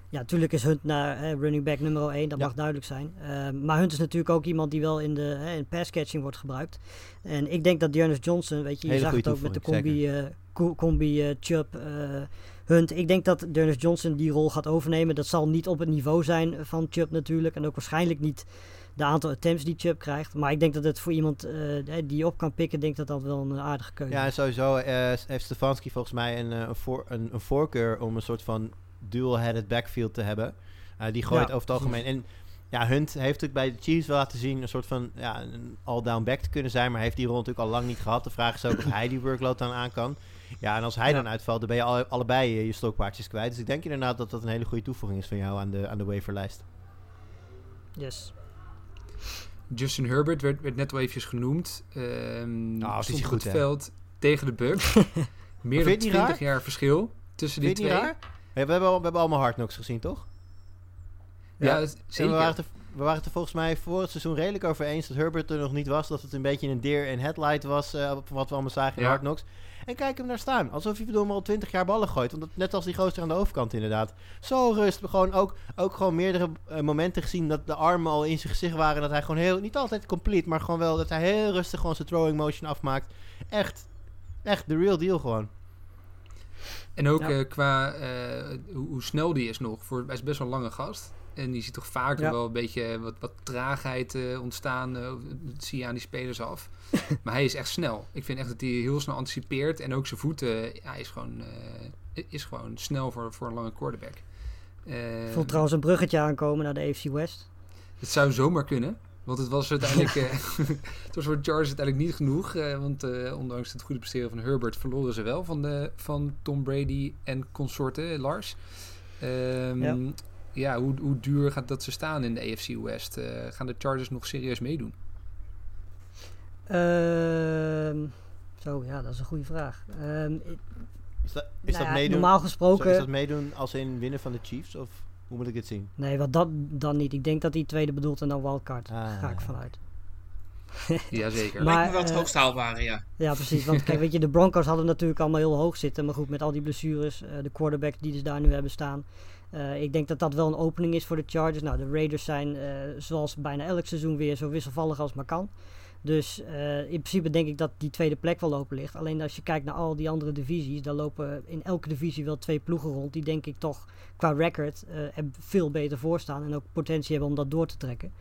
Speaker 3: ja, natuurlijk is Hunt naar running back nummer 1. Dat ja. mag duidelijk zijn. maar Hunt is natuurlijk ook iemand die wel in de in pass catching wordt gebruikt. En ik denk dat Dearness Johnson, weet je, je zag het ook met de combi, combi Chubb... Hunt. Ik denk dat Dennis Johnson die rol gaat overnemen. Dat zal niet op het niveau zijn van Chubb natuurlijk. En ook waarschijnlijk niet de aantal attempts die Chubb krijgt. Maar ik denk dat het voor iemand uh, die op kan pikken, denk dat dat wel een aardige keuze
Speaker 2: is. Ja, sowieso uh, heeft Stefanski volgens mij een, een, voor, een, een, voorkeur om een soort van dual-headed backfield te hebben. Uh, die gooit ja, over het algemeen. En ja, Hunt heeft natuurlijk bij de Chiefs wel laten zien een soort van ja, een all-down back te kunnen zijn. Maar heeft die rol natuurlijk al lang niet gehad. De vraag is ook of hij die workload dan aan kan. Ja, en als hij ja. dan uitvalt, dan ben je alle, allebei je, je stokpaardjes kwijt. Dus ik denk inderdaad dat dat een hele goede toevoeging is van jou aan de, aan de waverlijst.
Speaker 3: Yes.
Speaker 1: Justin Herbert werd, werd net al eventjes genoemd. Um,
Speaker 2: oh,
Speaker 1: stond
Speaker 2: goed,
Speaker 1: het veld tegen de Bucks. Meer dan 20 jaar verschil tussen die twee.
Speaker 2: Raar? We, hebben al, we hebben allemaal Hard Knocks gezien, toch?
Speaker 1: Ja, ja zeker.
Speaker 2: We waren, het er, we waren er volgens mij voor het seizoen redelijk over eens dat Herbert er nog niet was. Dat het een beetje een deer in headlight was, uh, wat we allemaal zagen in ja. Hard Knocks. En kijk hem daar staan. Alsof hij bedoel, al 20 jaar ballen gooit. Want dat, net als die gozer aan de overkant inderdaad. Zo rustig. Gewoon ook, ook gewoon meerdere uh, momenten gezien dat de armen al in zijn gezicht waren. Dat hij gewoon heel, niet altijd complete, maar gewoon wel dat hij heel rustig gewoon zijn throwing motion afmaakt. Echt, echt de real deal gewoon.
Speaker 1: En ook ja. uh, qua uh, hoe, hoe, snel die is nog. Voor, hij is best wel een lange gast. En die ziet toch vaker ja. wel een beetje wat, wat traagheid uh, ontstaan. Uh, dat zie je aan die spelers af. maar hij is echt snel. Ik vind echt dat hij heel snel anticipeert. En ook zijn voeten ja, is, gewoon, uh, is gewoon snel voor, voor een lange quarterback.
Speaker 3: Ik voel trouwens een bruggetje aankomen naar de AFC West.
Speaker 1: Het zou zomaar kunnen. Want het was uiteindelijk, uh, het was voor de Chargers uiteindelijk niet genoeg. Uh, want uh, ondanks het goede presteren van Herbert verloren ze wel van, de, van Tom Brady en consorten, Lars. Um, ja, ja hoe, hoe duur gaat dat ze staan in de AFC West? gaan de Chargers nog serieus meedoen?
Speaker 3: Ehm, zo, ja, dat is een goede vraag. Um,
Speaker 2: is dat, is
Speaker 3: nou
Speaker 2: dat meedoen?
Speaker 3: Normaal gesproken.
Speaker 2: Zo, is dat meedoen als in winnen van de Chiefs? Of hoe moet ik het zien?
Speaker 3: Nee, wat dat dan niet. Ik denk dat die tweede bedoelt en dan wildcard. Ah, ga ik vanuit.
Speaker 1: Jazeker.
Speaker 4: Maar, Lijkt me wel het uh, hoogst haalbare, ja.
Speaker 3: Ja, precies. Want kijk, weet je, de Broncos hadden natuurlijk allemaal heel hoog zitten. Maar goed, met al die blessures, uh, de quarterbacks die dus daar nu hebben staan. Uh, ik denk dat dat wel een opening is voor de Chargers. Nou, de Raiders zijn zoals bijna elk seizoen weer zo wisselvallig als maar kan. Dus uh, in principe denk ik dat die tweede plek wel open ligt. Alleen als je kijkt naar al die andere divisies, dan lopen in elke divisie wel twee ploegen rond. Die denk ik toch qua record uh, veel beter voorstaan en ook potentie hebben om dat door te trekken.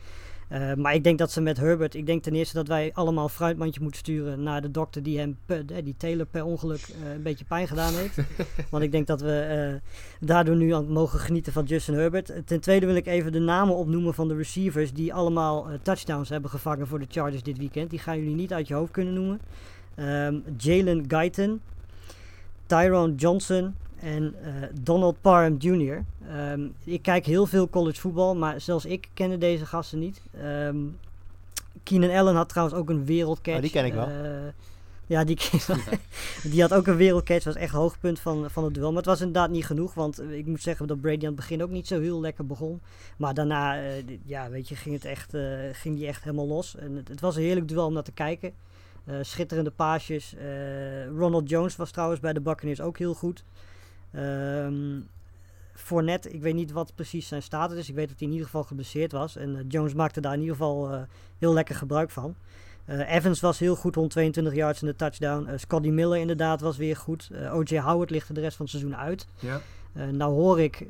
Speaker 3: Uh, maar ik denk dat ze met Herbert, ik denk ten eerste dat wij allemaal een fruitmandje moeten sturen naar de dokter die hem, die Taylor per ongeluk uh, een beetje pijn gedaan heeft. Want ik denk dat we uh, daardoor nu aan mogen genieten van Justin Herbert. Ten tweede wil ik even de namen opnoemen van de receivers die allemaal touchdowns hebben gevangen voor de Chargers dit weekend. Die gaan jullie niet uit je hoofd kunnen noemen. Um, Jalen Guyton, Tyrone Johnson, en uh, Donald Parham Jr. Um, ik kijk heel veel college voetbal, maar zelfs ik kende deze gasten niet. Um, Keenan Allen had trouwens ook een wereldcatch.
Speaker 2: Oh, die ken ik wel.
Speaker 3: Uh, ja, die, die had ook een wereldcatch. was echt hoogpunt van, van het duel. Maar het was inderdaad niet genoeg. Want ik moet zeggen dat Brady aan het begin ook niet zo heel lekker begon. Maar daarna, uh, ja, weet je, ging, het echt, ging die echt helemaal los. En het, het, was een heerlijk duel om naar te kijken. schitterende paasjes. Ronald Jones was trouwens bij de Buccaneers ook heel goed. Um, Fournette, ik weet niet wat precies zijn status is. Ik weet dat hij in ieder geval geblesseerd was. En uh, Jones maakte daar in ieder geval uh, heel lekker gebruik van. Uh, Evans was heel goed, 122 yards in de touchdown. Scotty Miller inderdaad was weer goed. O.J. Howard ligt er de rest van het seizoen uit.
Speaker 1: Ja.
Speaker 3: nou hoor ik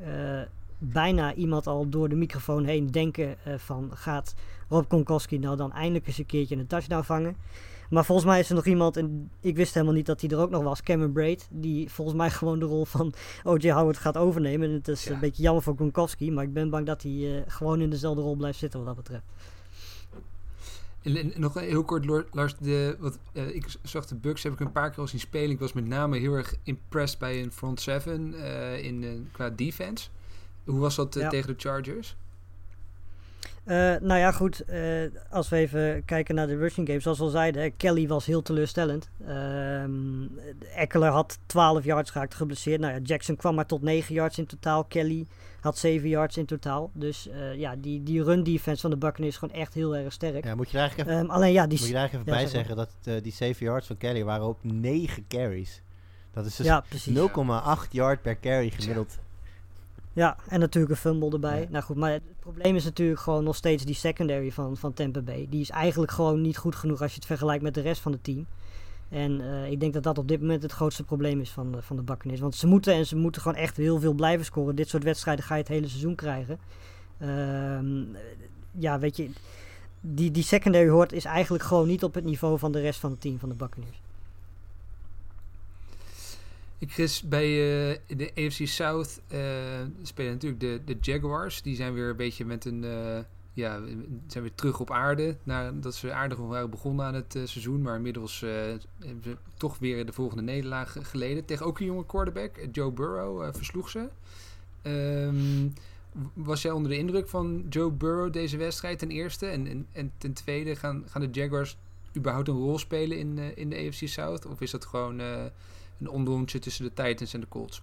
Speaker 3: bijna iemand al door de microfoon heen denken van... gaat Rob Konkowski nou dan eindelijk eens een keertje een touchdown vangen? Maar volgens mij is er nog iemand, en ik wist helemaal niet dat hij er ook nog was, Cameron Braid, die volgens mij gewoon de rol van O.J. Howard gaat overnemen. En het is ja. een beetje jammer voor Gronkowski, maar ik ben bang dat hij uh, gewoon in dezelfde rol blijft zitten wat dat betreft.
Speaker 1: En, nog heel kort, Lars, de, wat, uh, ik zag de Bucks, heb ik een paar keer al zien spelen. Ik was met name heel erg impressed bij een front seven uh, in, qua defense. Hoe was dat ja. tegen de Chargers?
Speaker 3: Uh, nou ja, goed. Uh, als we even kijken naar de rushing games. Zoals we al zeiden, Kelly was heel teleurstellend. Um, Eckler had 12 yards geraakt geblesseerd. Nou ja, Jackson kwam maar tot 9 yards in totaal. Kelly had 7 yards in totaal. Dus uh, ja, die, die run defense van de Buccaneers is gewoon echt heel erg sterk.
Speaker 2: Ja, moet je daar eigenlijk even,
Speaker 3: um, alleen, ja, die,
Speaker 2: moet je even ja, bij zeggen dat die 7 yards van Kelly waren op 9 carries. Dat is dus
Speaker 3: ja,
Speaker 2: 0,8 yard per carry gemiddeld.
Speaker 3: Ja, en natuurlijk een fumble erbij. Ja. Nou goed, maar het probleem is natuurlijk gewoon nog steeds die secondary van, van Tampa Bay. Die is eigenlijk gewoon niet goed genoeg als je het vergelijkt met de rest van het team. En uh, ik denk dat dat op dit moment het grootste probleem is van de, van de Buccaneers. Want ze moeten en ze moeten gewoon echt heel veel blijven scoren. Dit soort wedstrijden ga je het hele seizoen krijgen. Uh, ja, weet je, die, die secondary hoort is eigenlijk gewoon niet op het niveau van de rest van het team van de Buccaneers.
Speaker 1: Ik Chris, bij uh, de AFC South uh, spelen natuurlijk de, de Jaguars. Die zijn weer een beetje met een... Uh, ja, zijn weer terug op aarde. Nadat ze aardig waren begonnen aan het seizoen. Maar inmiddels hebben ze toch weer de volgende nederlaag geleden. Tegen ook een jonge quarterback, Joe Burrow, versloeg ze. Um, was jij onder de indruk van Joe Burrow deze wedstrijd ten eerste? En, en, en ten tweede, gaan, gaan de Jaguars überhaupt een rol spelen in, in de AFC South? Of is dat gewoon een onderrondje tussen de Titans en de Colts.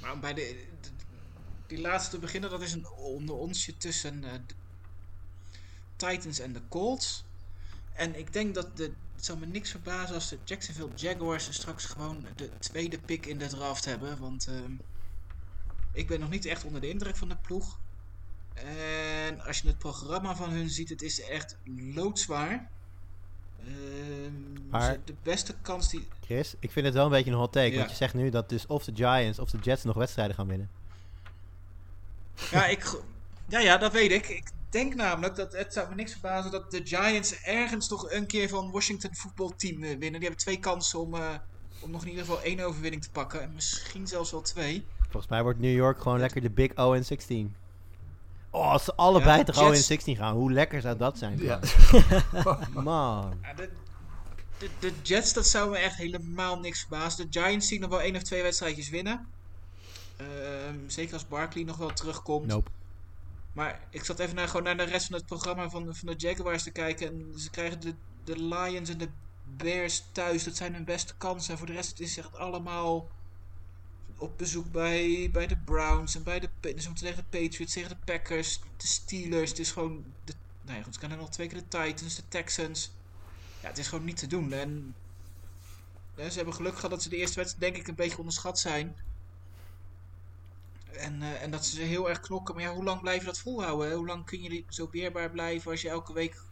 Speaker 4: Maar bij de, die laatste beginnen, dat is een onderonsje tussen uh, de Titans en de Colts. En ik denk dat de, het zou me niks verbazen als de Jacksonville Jaguars straks gewoon de tweede pick in de draft hebben. Want uh, ik ben nog niet echt onder de indruk van de ploeg. En als je het programma van hun ziet, het is echt loodzwaar. Um,
Speaker 2: maar,
Speaker 4: de beste kans die.
Speaker 2: Chris, ik vind het wel een beetje een hot take. Ja. Want je zegt nu dat dus of de Giants of de Jets nog wedstrijden gaan winnen.
Speaker 4: Ja, ik, ja, ja dat weet ik. Ik denk namelijk dat het zou me niks verbazen dat de Giants ergens toch een keer van Washington voetbalteam uh, winnen. Die hebben twee kansen om, uh, om nog in ieder geval één overwinning te pakken. En misschien zelfs wel twee.
Speaker 2: Volgens mij wordt New York gewoon lekker de Big O en 16. Oh, als ze allebei
Speaker 4: Ja,
Speaker 2: toch al in
Speaker 4: Jets-
Speaker 2: 16 gaan, hoe lekker zou dat zijn?
Speaker 1: Ja.
Speaker 2: Man.
Speaker 4: Ja, de, de, de Jets, dat zou me echt helemaal niks verbazen. De Giants zien nog wel één of twee wedstrijdjes winnen. Ehm, zeker als Barkley nog wel terugkomt.
Speaker 2: Nope.
Speaker 4: Maar ik zat even naar, gewoon naar de rest van het programma van, van de Jaguars te kijken. En ze krijgen de, de Lions en de Bears thuis. Dat zijn hun beste kansen. En voor de rest is het echt allemaal op bezoek bij, bij de Browns. En bij de, dus om te zeggen, de Patriots tegen de Packers. De Steelers. Het is gewoon... De, nou ja, goed, ze nog twee keer de Titans, de Texans. Ja, het is gewoon niet te doen. En ze hebben geluk gehad dat ze de eerste wedstrijd denk ik een beetje onderschat zijn. En, eh, en dat ze heel erg knokken. Maar ja, hoe lang blijf je dat volhouden? Hè? Hoe lang kun je zo weerbaar blijven als je elke week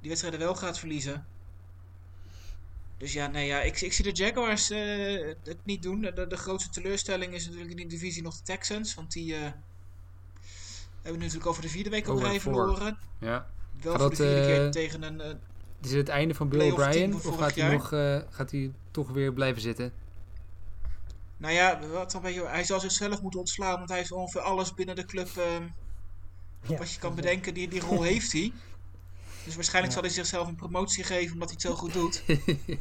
Speaker 4: die wedstrijden wel gaat verliezen? Dus ja, nee, ja ik, ik zie de Jaguars eh, het niet doen. De, de grootste teleurstelling is natuurlijk in die divisie nog de Texans. Want die eh, hebben we natuurlijk over de vierde week op
Speaker 1: Over
Speaker 4: rij verloren.
Speaker 1: ja.
Speaker 4: Wel
Speaker 1: Gaat
Speaker 4: voor de
Speaker 1: dat,
Speaker 4: vierde keer tegen een...
Speaker 1: Is het het einde van Bill O'Brien? Of gaat hij, nog, eh, gaat hij toch weer blijven zitten?
Speaker 4: Nou ja, wat dan weet je, hij zal zichzelf moeten ontslaan, want hij heeft ongeveer alles binnen de club ehm,
Speaker 3: Ja.
Speaker 4: wat je kan bedenken. Die, die rol heeft hij. Dus waarschijnlijk
Speaker 3: Ja.
Speaker 4: zal hij zichzelf een promotie geven omdat hij het zo goed doet.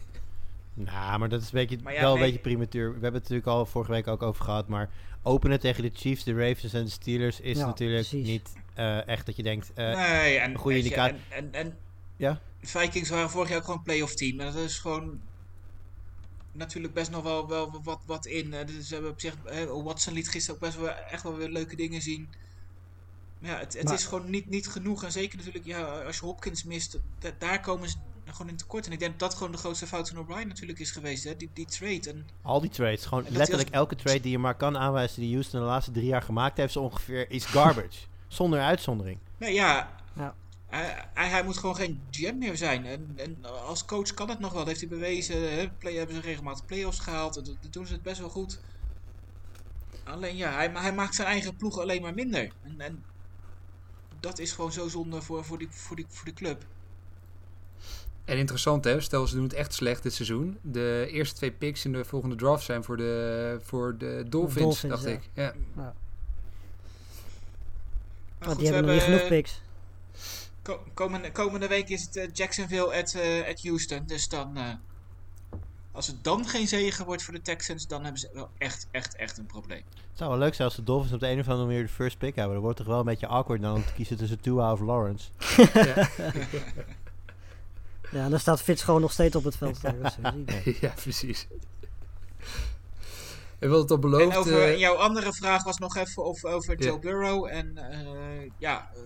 Speaker 2: Nou, maar dat is een beetje,
Speaker 4: ja,
Speaker 2: wel een
Speaker 4: nee.
Speaker 2: beetje prematuur. We hebben het natuurlijk al vorige week ook over gehad. Maar openen tegen de Chiefs, de Ravens en de Steelers is
Speaker 3: Ja,
Speaker 2: natuurlijk
Speaker 3: precies.
Speaker 2: niet eh, echt dat je denkt... eh,
Speaker 4: nee, en,
Speaker 2: een goede indicatie.
Speaker 4: En, en, en
Speaker 2: Ja?
Speaker 4: de Vikings waren vorig jaar ook gewoon een playoff team. En dat is gewoon natuurlijk best nog wel, wel wat, wat in. Dus ze hebben op zich, Watson liet gisteren ook best wel echt wel weer leuke dingen zien. Maar ja, het, het
Speaker 3: Maar-
Speaker 4: is gewoon niet, niet genoeg. En zeker natuurlijk, ja, als je Hopkins mist, da- daar komen ze gewoon in tekort. En ik denk dat dat gewoon de grootste fout van O'Brien natuurlijk is geweest. Hè? Die, die trade. En
Speaker 2: Al die trades, gewoon letterlijk
Speaker 4: als-
Speaker 2: elke trade die je maar kan aanwijzen die Houston de laatste drie jaar gemaakt heeft, zo ongeveer is garbage. Zonder uitzondering.
Speaker 4: nee, ja,
Speaker 3: Ja.
Speaker 4: Hij, hij, moet gewoon geen GM meer zijn. En, en als coach kan het nog wel. Dat heeft hij bewezen. Hè? Play, hebben ze regelmatig play-offs gehaald. Dat, dat doen ze het best wel goed. Alleen ja, hij, hij maakt zijn eigen ploeg alleen maar minder. En, en dat is gewoon zo zonde voor, voor, die, voor, die, voor de club.
Speaker 1: En interessant hè, stel ze doen het echt slecht dit seizoen. De eerste twee picks in de volgende draft zijn voor de, voor de Dolphins,
Speaker 3: Dolphins,
Speaker 1: dacht
Speaker 3: ja.
Speaker 1: ik. Ja.
Speaker 4: Maar
Speaker 3: Want
Speaker 4: goed,
Speaker 3: die
Speaker 4: we
Speaker 3: hebben nog niet genoeg picks.
Speaker 4: Ko- komende, komende week is het eh, Jacksonville at, eh, at Houston. Dus dan... eh, als het dan geen zegen wordt voor de Texans, dan hebben ze wel echt, echt, echt een probleem.
Speaker 2: Het zou wel leuk zijn als de Dolphins op de een of andere manier de first pick hebben. Dat wordt toch wel een beetje awkward dan om te kiezen tussen Tua of Lawrence.
Speaker 1: Ja.
Speaker 3: Ja, en dan staat Fitz gewoon nog steeds op het veld.
Speaker 1: Ja, precies. En wat het al beloofd...
Speaker 4: en over, jouw andere vraag was nog even over, over. Joe Burrow. En eh, ja, eh,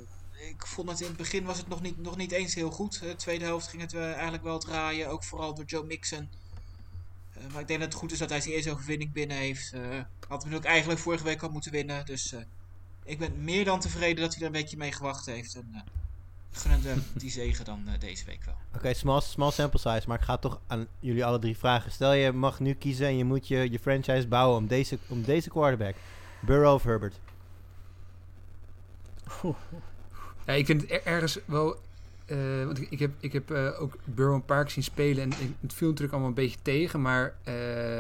Speaker 4: ik vond het in het begin was het nog niet, nog niet eens heel goed. De tweede helft ging het eh, eigenlijk wel draaien. Ook vooral door Joe Mixon. Eh, maar ik denk dat het goed is dat hij zijn eerste overwinning binnen heeft. Eh had hem ook eigenlijk vorige week al moeten winnen. Dus eh, ik ben meer dan tevreden dat hij er een beetje mee gewacht heeft. En uh, gun hem die zegen dan eh, deze week wel.
Speaker 2: Oké, small, small sample size, maar ik ga toch aan jullie alle drie vragen. Stel je mag nu kiezen en je moet je, je franchise bouwen om deze, om deze quarterback. Burrow of Herbert?
Speaker 1: Ja, ik vind het er- ergens wel... eh, want ik, ik heb, ik heb eh, ook Burrow keer zien spelen en het viel natuurlijk allemaal een beetje tegen. Maar eh,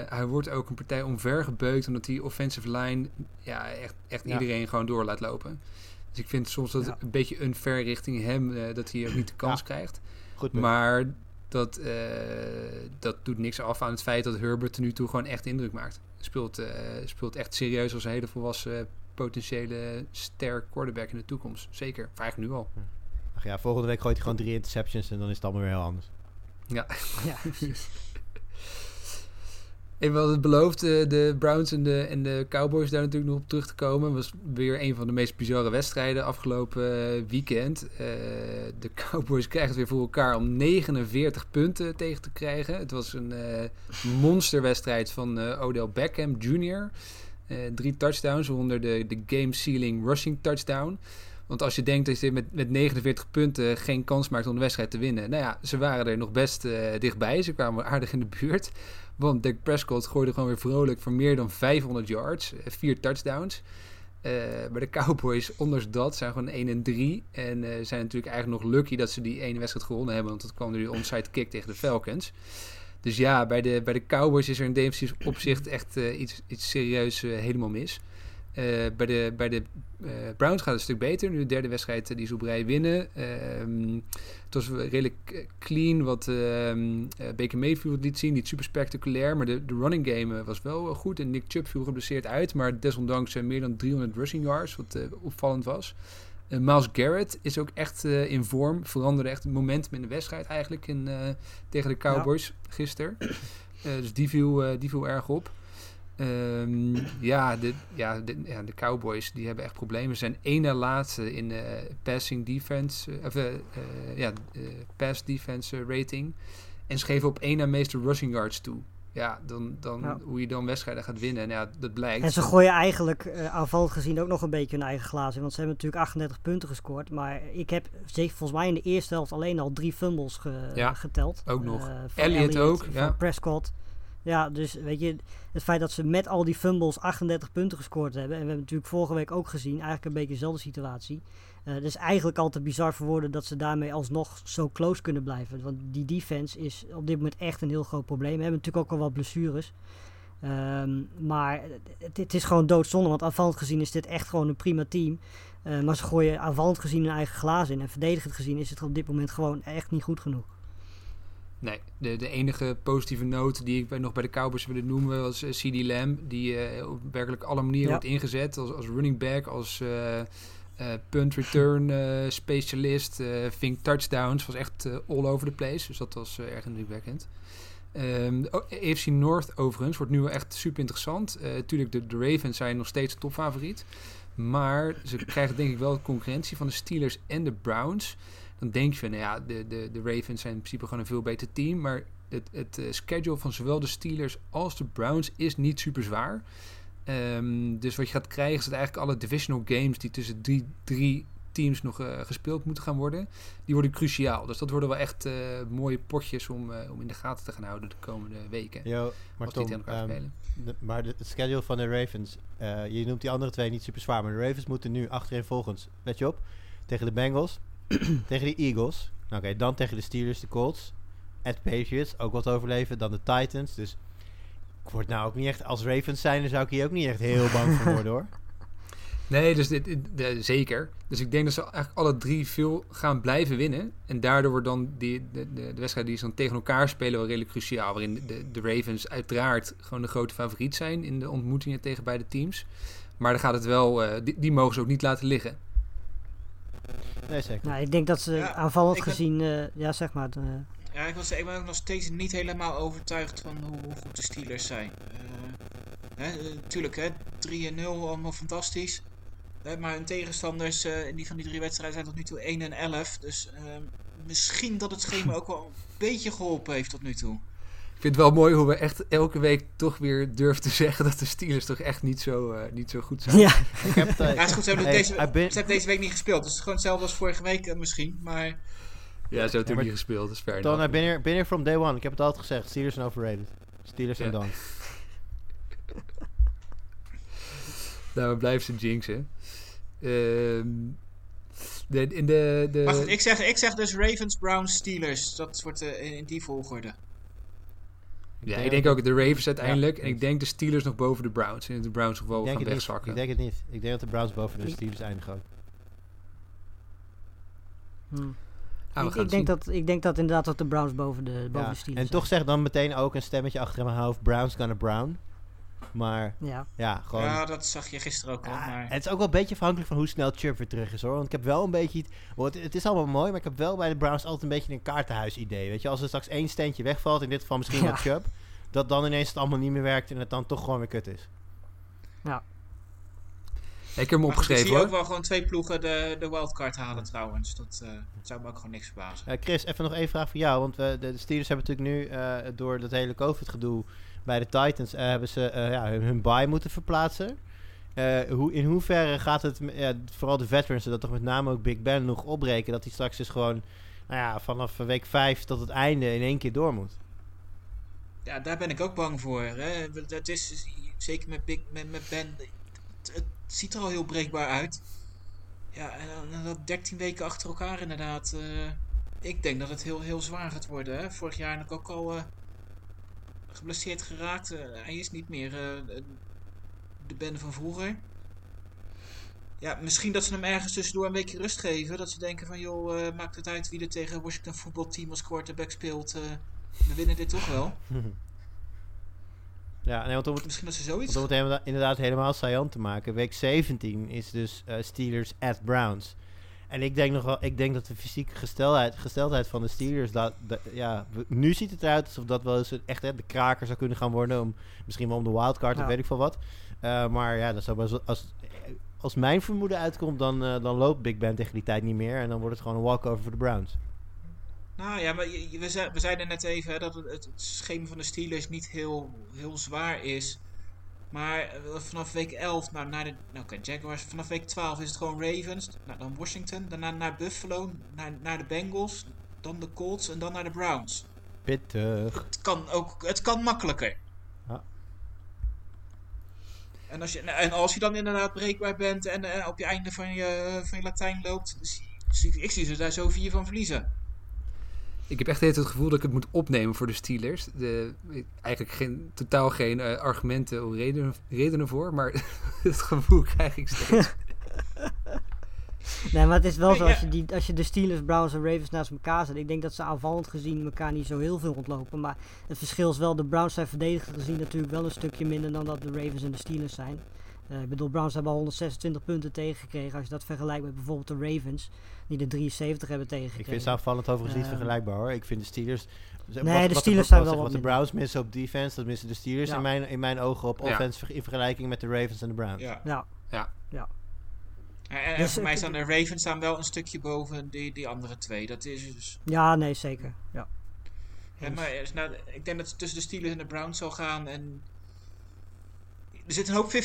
Speaker 1: hij wordt ook een partij omvergebeukt omdat die offensive line ja, echt, echt
Speaker 2: Ja.
Speaker 1: iedereen gewoon door laat lopen. Dus ik vind soms dat
Speaker 3: Ja.
Speaker 1: een beetje unfair richting hem, dat hij ook niet de kans
Speaker 2: Ja.
Speaker 1: krijgt.
Speaker 2: Goed punt.
Speaker 1: Maar dat, dat doet niks af aan het feit dat Herbert er nu toe gewoon echt indruk maakt. Speelt, speelt echt serieus als een hele volwassen potentiële ster quarterback in de toekomst. Zeker. Vraag nu al.
Speaker 2: Ach ja, volgende week gooit hij gewoon drie interceptions en dan is het allemaal weer heel anders.
Speaker 3: Ja, precies.
Speaker 1: En we hadden het beloofd, eh, de Browns en de, en de Cowboys daar natuurlijk nog op terug te komen. was weer een van de meest bizarre wedstrijden afgelopen eh, weekend. Eh, de Cowboys krijgen het weer voor elkaar om 49 punten tegen te krijgen. Het was een eh, monsterwedstrijd van eh, Odell Beckham Jr. Eh, drie touchdowns, waaronder de, de game-sealing rushing touchdown. Want als je denkt dat je met, met 49 punten geen kans maakt om de wedstrijd te winnen. Nou ja, ze waren er nog best eh, dichtbij. Ze kwamen aardig in de buurt. Want Dak Prescott gooide gewoon weer vrolijk voor meer dan 500 yards. eh, Vier touchdowns. Maar de Cowboys, ondanks dat, zijn gewoon 1 en 3. En zijn natuurlijk eigenlijk nog lucky dat ze die ene wedstrijd gewonnen hebben. Want dat kwam door die onside kick tegen de Falcons. Dus ja, bij de, bij de Cowboys is er in defensief opzicht echt eh, iets, iets serieus eh, helemaal mis. Eh, bij de, bij de Browns gaat het een stuk beter. Nu de derde wedstrijd die ze op rij winnen. Ehm, het was redelijk clean wat ehm, eh, Baker Mayfield liet zien. Niet super spectaculair, maar de, de running game was wel goed. En Nick Chubb viel geblesseerd uit, maar desondanks meer dan 300 rushing yards, wat opvallend was. Eh, Miles Garrett is ook echt eh, in vorm. Veranderde echt het momentum in de wedstrijd eigenlijk in, eh, tegen de Cowboys gisteren. Eh, dus die viel, die viel erg op. Ehm, ja, de, ja, de, ja, de Cowboys die hebben echt problemen. Ze zijn één na laatste in passing defense, of ja, pass defense rating. En ze geven op één na meeste rushing yards toe. Ja, dan, dan
Speaker 3: Ja.
Speaker 1: hoe je dan wedstrijden gaat winnen. En ja, dat blijkt.
Speaker 3: En ze gooien eigenlijk uh, aanvallend gezien ook nog een beetje hun eigen glazen in. Want ze hebben natuurlijk 38 punten gescoord. Maar ik heb volgens mij in de eerste helft alleen al drie fumbles ge-
Speaker 1: Ja,
Speaker 3: geteld.
Speaker 1: ook nog.
Speaker 3: Eh, van
Speaker 1: Elliott ook, ja.
Speaker 3: Prescott. Ja, dus weet je, het feit dat ze met al die fumbles 38 punten gescoord hebben. En we hebben natuurlijk vorige week ook gezien, eigenlijk een beetje dezelfde situatie. Uh, het is eigenlijk altijd bizar voor woorden dat ze daarmee alsnog zo close kunnen blijven. Want die defense is op dit moment echt een heel groot probleem. We hebben natuurlijk ook al wat blessures. Um, maar het, het, is gewoon doodzonde, want aanvallend gezien is dit echt gewoon een prima team. Uh, maar ze gooien aanvallend gezien hun eigen glazen in. En verdedigend gezien is het op dit moment gewoon echt niet goed genoeg.
Speaker 1: Nee, de, de enige positieve noot die ik bij, nog bij de Cowboys wilde noemen was uh, CD Lamb. Die uh, op werkelijk alle manieren ja. wordt ingezet. Als, als running back, als uh, punt return specialist. ving touchdowns. Was echt all over the place. Dus dat was erg indrukwekkend. Um, AFC North overigens wordt nu wel echt super interessant. Tuurlijk, de, de Ravens zijn nog steeds topfavoriet. Maar ze krijgen denk ik wel concurrentie van de Steelers en de Browns dan denk je van, nou ja, de, de, de Ravens zijn in principe gewoon een veel beter team. Maar het, het schedule van zowel de Steelers als de Browns is niet super zwaar. Um, dus wat je gaat krijgen, zijn eigenlijk alle divisional games die tussen drie, drie teams nog uh, gespeeld moeten gaan worden. Die worden cruciaal. Dus dat worden wel echt uh, mooie potjes om, om in de gaten te gaan houden de komende weken.
Speaker 2: Yo, maar
Speaker 1: als die um,
Speaker 2: de, maar de, het schedule van de Ravens, je noemt die andere twee niet super zwaar, maar de Ravens moeten nu achterin volgens, let je op, tegen de Bengals, tegen de Eagles. Oké, okay, dan tegen de Steelers, de Colts. At Patriots, ook wat overleven. Dan de Titans. Dus ik word nou ook niet echt... Als Ravens zijn, dan zou ik hier ook niet echt heel bang voor worden, hoor.
Speaker 1: Nee, dus dit, dit, dit, zeker. Dus ik denk dat ze eigenlijk alle drie veel gaan blijven winnen. En daardoor wordt dan die, de, de, de wedstrijd die ze dan tegen elkaar spelen wel redelijk cruciaal. Waarin de, de Ravens uiteraard gewoon de grote favoriet zijn in de ontmoetingen tegen beide teams. Maar dan gaat het wel... Uh, die, die mogen ze ook niet laten liggen.
Speaker 2: Nee, zeker.
Speaker 3: Nou, ik denk dat ze ja, aanvallend gezien, uh, ja, zeg maar.
Speaker 4: Ja, ik, was, ik ben ook nog steeds niet helemaal overtuigd van hoe, hoe goed de Steelers zijn. Uh, Natuurlijk, hè, 3-0, allemaal fantastisch. Hè, maar hun tegenstanders in die van die drie wedstrijden zijn tot nu toe 1 en 11. Dus ehm, misschien dat het schema ook wel een beetje geholpen heeft tot nu toe.
Speaker 1: Ik vind het wel mooi hoe we echt elke week toch weer durven te zeggen dat de Steelers toch echt niet zo, uh, niet zo goed zijn.
Speaker 3: Ja,
Speaker 2: ik heb het, uh,
Speaker 4: ja, is goed. Ze hebben, hey, deze, been... ze hebben deze week niet gespeeld. Dus het is gewoon hetzelfde als vorige week uh, misschien. Maar...
Speaker 1: Ja, ze hebben natuurlijk ja, niet gespeeld. Dat is fair
Speaker 2: I've been here, been here from day one. Ik heb het altijd gezegd. Steelers zijn overrated. Steelers zijn ja. dan.
Speaker 1: nou, we blijven ze jinxen. De, in de, de...
Speaker 4: Maar goed, ik zeg, ik zeg dus Ravens, Browns, Steelers. Dat wordt in, in die volgorde.
Speaker 1: Ja, ik denk ook de Ravens uiteindelijk. Ja, en ik denk de Steelers nog boven de Browns. En de Browns nog wel gaan wegzakken.
Speaker 2: Ik denk het niet. Ik denk dat de Browns boven de Steelers eindigen.
Speaker 3: Hmm. Ik, ik, denk dat, ik denk dat inderdaad dat de Browns boven de, boven
Speaker 2: ja.
Speaker 3: de Steelers
Speaker 2: En toch zeg dan meteen ook een stemmetje achter in mijn hoofd. Browns gonna Brown. Maar
Speaker 3: ja,
Speaker 2: ja gewoon...
Speaker 4: Ja, dat zag je gisteren ook al.
Speaker 2: Ja,
Speaker 4: maar...
Speaker 2: Het is ook wel een beetje afhankelijk van hoe snel Chubb weer terug is hoor. Want ik heb wel een beetje... Het, het is allemaal mooi, maar ik heb wel bij de Browns altijd een beetje een kaartenhuis idee. Weet je, als er straks één steentje wegvalt, in dit geval misschien ja. wat Chubb dat dan ineens het allemaal niet meer werkt en het dan toch gewoon weer kut is.
Speaker 3: Ja.
Speaker 1: Ik heb hem opgeschreven
Speaker 4: hoor. Ik zie
Speaker 1: hoor.
Speaker 4: ook wel gewoon twee ploegen de, de wildcard halen trouwens. Dat uh, zou me ook gewoon niks verbazen.
Speaker 2: Uh, Chris, even nog één vraag voor jou. Want we, de, de Steelers hebben natuurlijk nu uh, door dat hele COVID gedoe bij de Titans hebben ze ja, hun, hun bye moeten verplaatsen. hoe, in hoeverre gaat het, vooral de veterans, dat toch met name ook Big Ben nog opbreken, dat hij straks dus gewoon nou ja, vanaf week 5 tot het einde in één keer door moet?
Speaker 4: Ja, daar ben ik ook bang voor. Hè. Dat is zeker met, Big, met, met Ben. Het, het, ziet er al heel breekbaar uit. Ja, en dat 13 weken achter elkaar inderdaad. Uh, ik denk dat het heel, heel zwaar gaat worden. Hè. Vorig jaar heb ik ook al uh, geblesseerd geraakt. Uh, hij is niet meer de Ben van vroeger. Ja, misschien dat ze hem ergens tussendoor een weekje rust geven. Dat ze denken van, joh, maakt het uit wie er tegen Washington voetbalteam als quarterback speelt. We winnen dit toch wel.
Speaker 2: ja, nee, want om het,
Speaker 4: misschien dat ze zoiets...
Speaker 2: Want om het inderdaad helemaal saillant te maken. Week 17 is dus uh, Steelers at Browns. En ik denk nog wel, ik denk dat de fysieke gesteldheid, gesteldheid van de Steelers, dat, dat, ja, nu ziet het eruit alsof dat wel eens echt hè, de kraker zou kunnen gaan worden. Om, misschien wel om de wildcard ja. of weet ik veel wat. Uh, maar ja, dat zou als, als mijn vermoeden uitkomt, dan, uh, dan loopt Big Ben tegen die tijd niet meer. En dan wordt het gewoon een walkover voor de Browns.
Speaker 4: Nou ja, maar we, ze, we zeiden net even hè, dat het, het, schema van de Steelers niet heel, heel zwaar is. Maar vanaf week 11 nou, naar de nou, okay, Jaguars, vanaf week 12 is het gewoon Ravens, nou, dan Washington, daarna naar Buffalo, naar, naar de Bengals, dan de Colts en dan naar de Browns.
Speaker 2: Pittig.
Speaker 4: Het kan ook, het kan makkelijker. Ja. En als je, en als je dan inderdaad breekbaar bent en, en op je einde van je, van je Latijn loopt, dus, ik zie ze daar zo vier van verliezen.
Speaker 1: Ik heb echt het gevoel dat ik het moet opnemen voor de Steelers. De, eigenlijk geen, totaal geen uh, argumenten of redenen, redenen voor, maar het gevoel krijg ik steeds.
Speaker 3: nee, maar het is wel zo, als je, die, als je de Steelers, Browns en Ravens naast elkaar zet. Ik denk dat ze aanvallend gezien elkaar niet zo heel veel ontlopen. Maar het verschil is wel, de Browns zijn verdedigend gezien natuurlijk wel een stukje minder dan dat de Ravens en de Steelers zijn. Uh, ik bedoel, Browns hebben al 126 punten tegengekregen. Als je dat vergelijkt met bijvoorbeeld de Ravens, die de 73 hebben tegengekregen.
Speaker 2: Ik vind ze aanvallend overigens uh, niet vergelijkbaar hoor. Ik vind de Steelers...
Speaker 3: Nee, wat, de Steelers zijn wel
Speaker 2: wat, de Browns missen op defense, dat missen de Steelers ja. in, mijn, in mijn ogen op offense ja. in vergelijking met de Ravens en de Browns.
Speaker 3: Ja. ja.
Speaker 1: ja.
Speaker 3: ja.
Speaker 4: En, dus, voor mij staan de Ravens staan wel een stukje boven die, die andere twee. Dat is dus...
Speaker 3: Ja, nee, zeker. Ja.
Speaker 4: Ja, maar nou, ik denk dat het tussen de Steelers en de Browns zal gaan. En er zit een hoop 50-50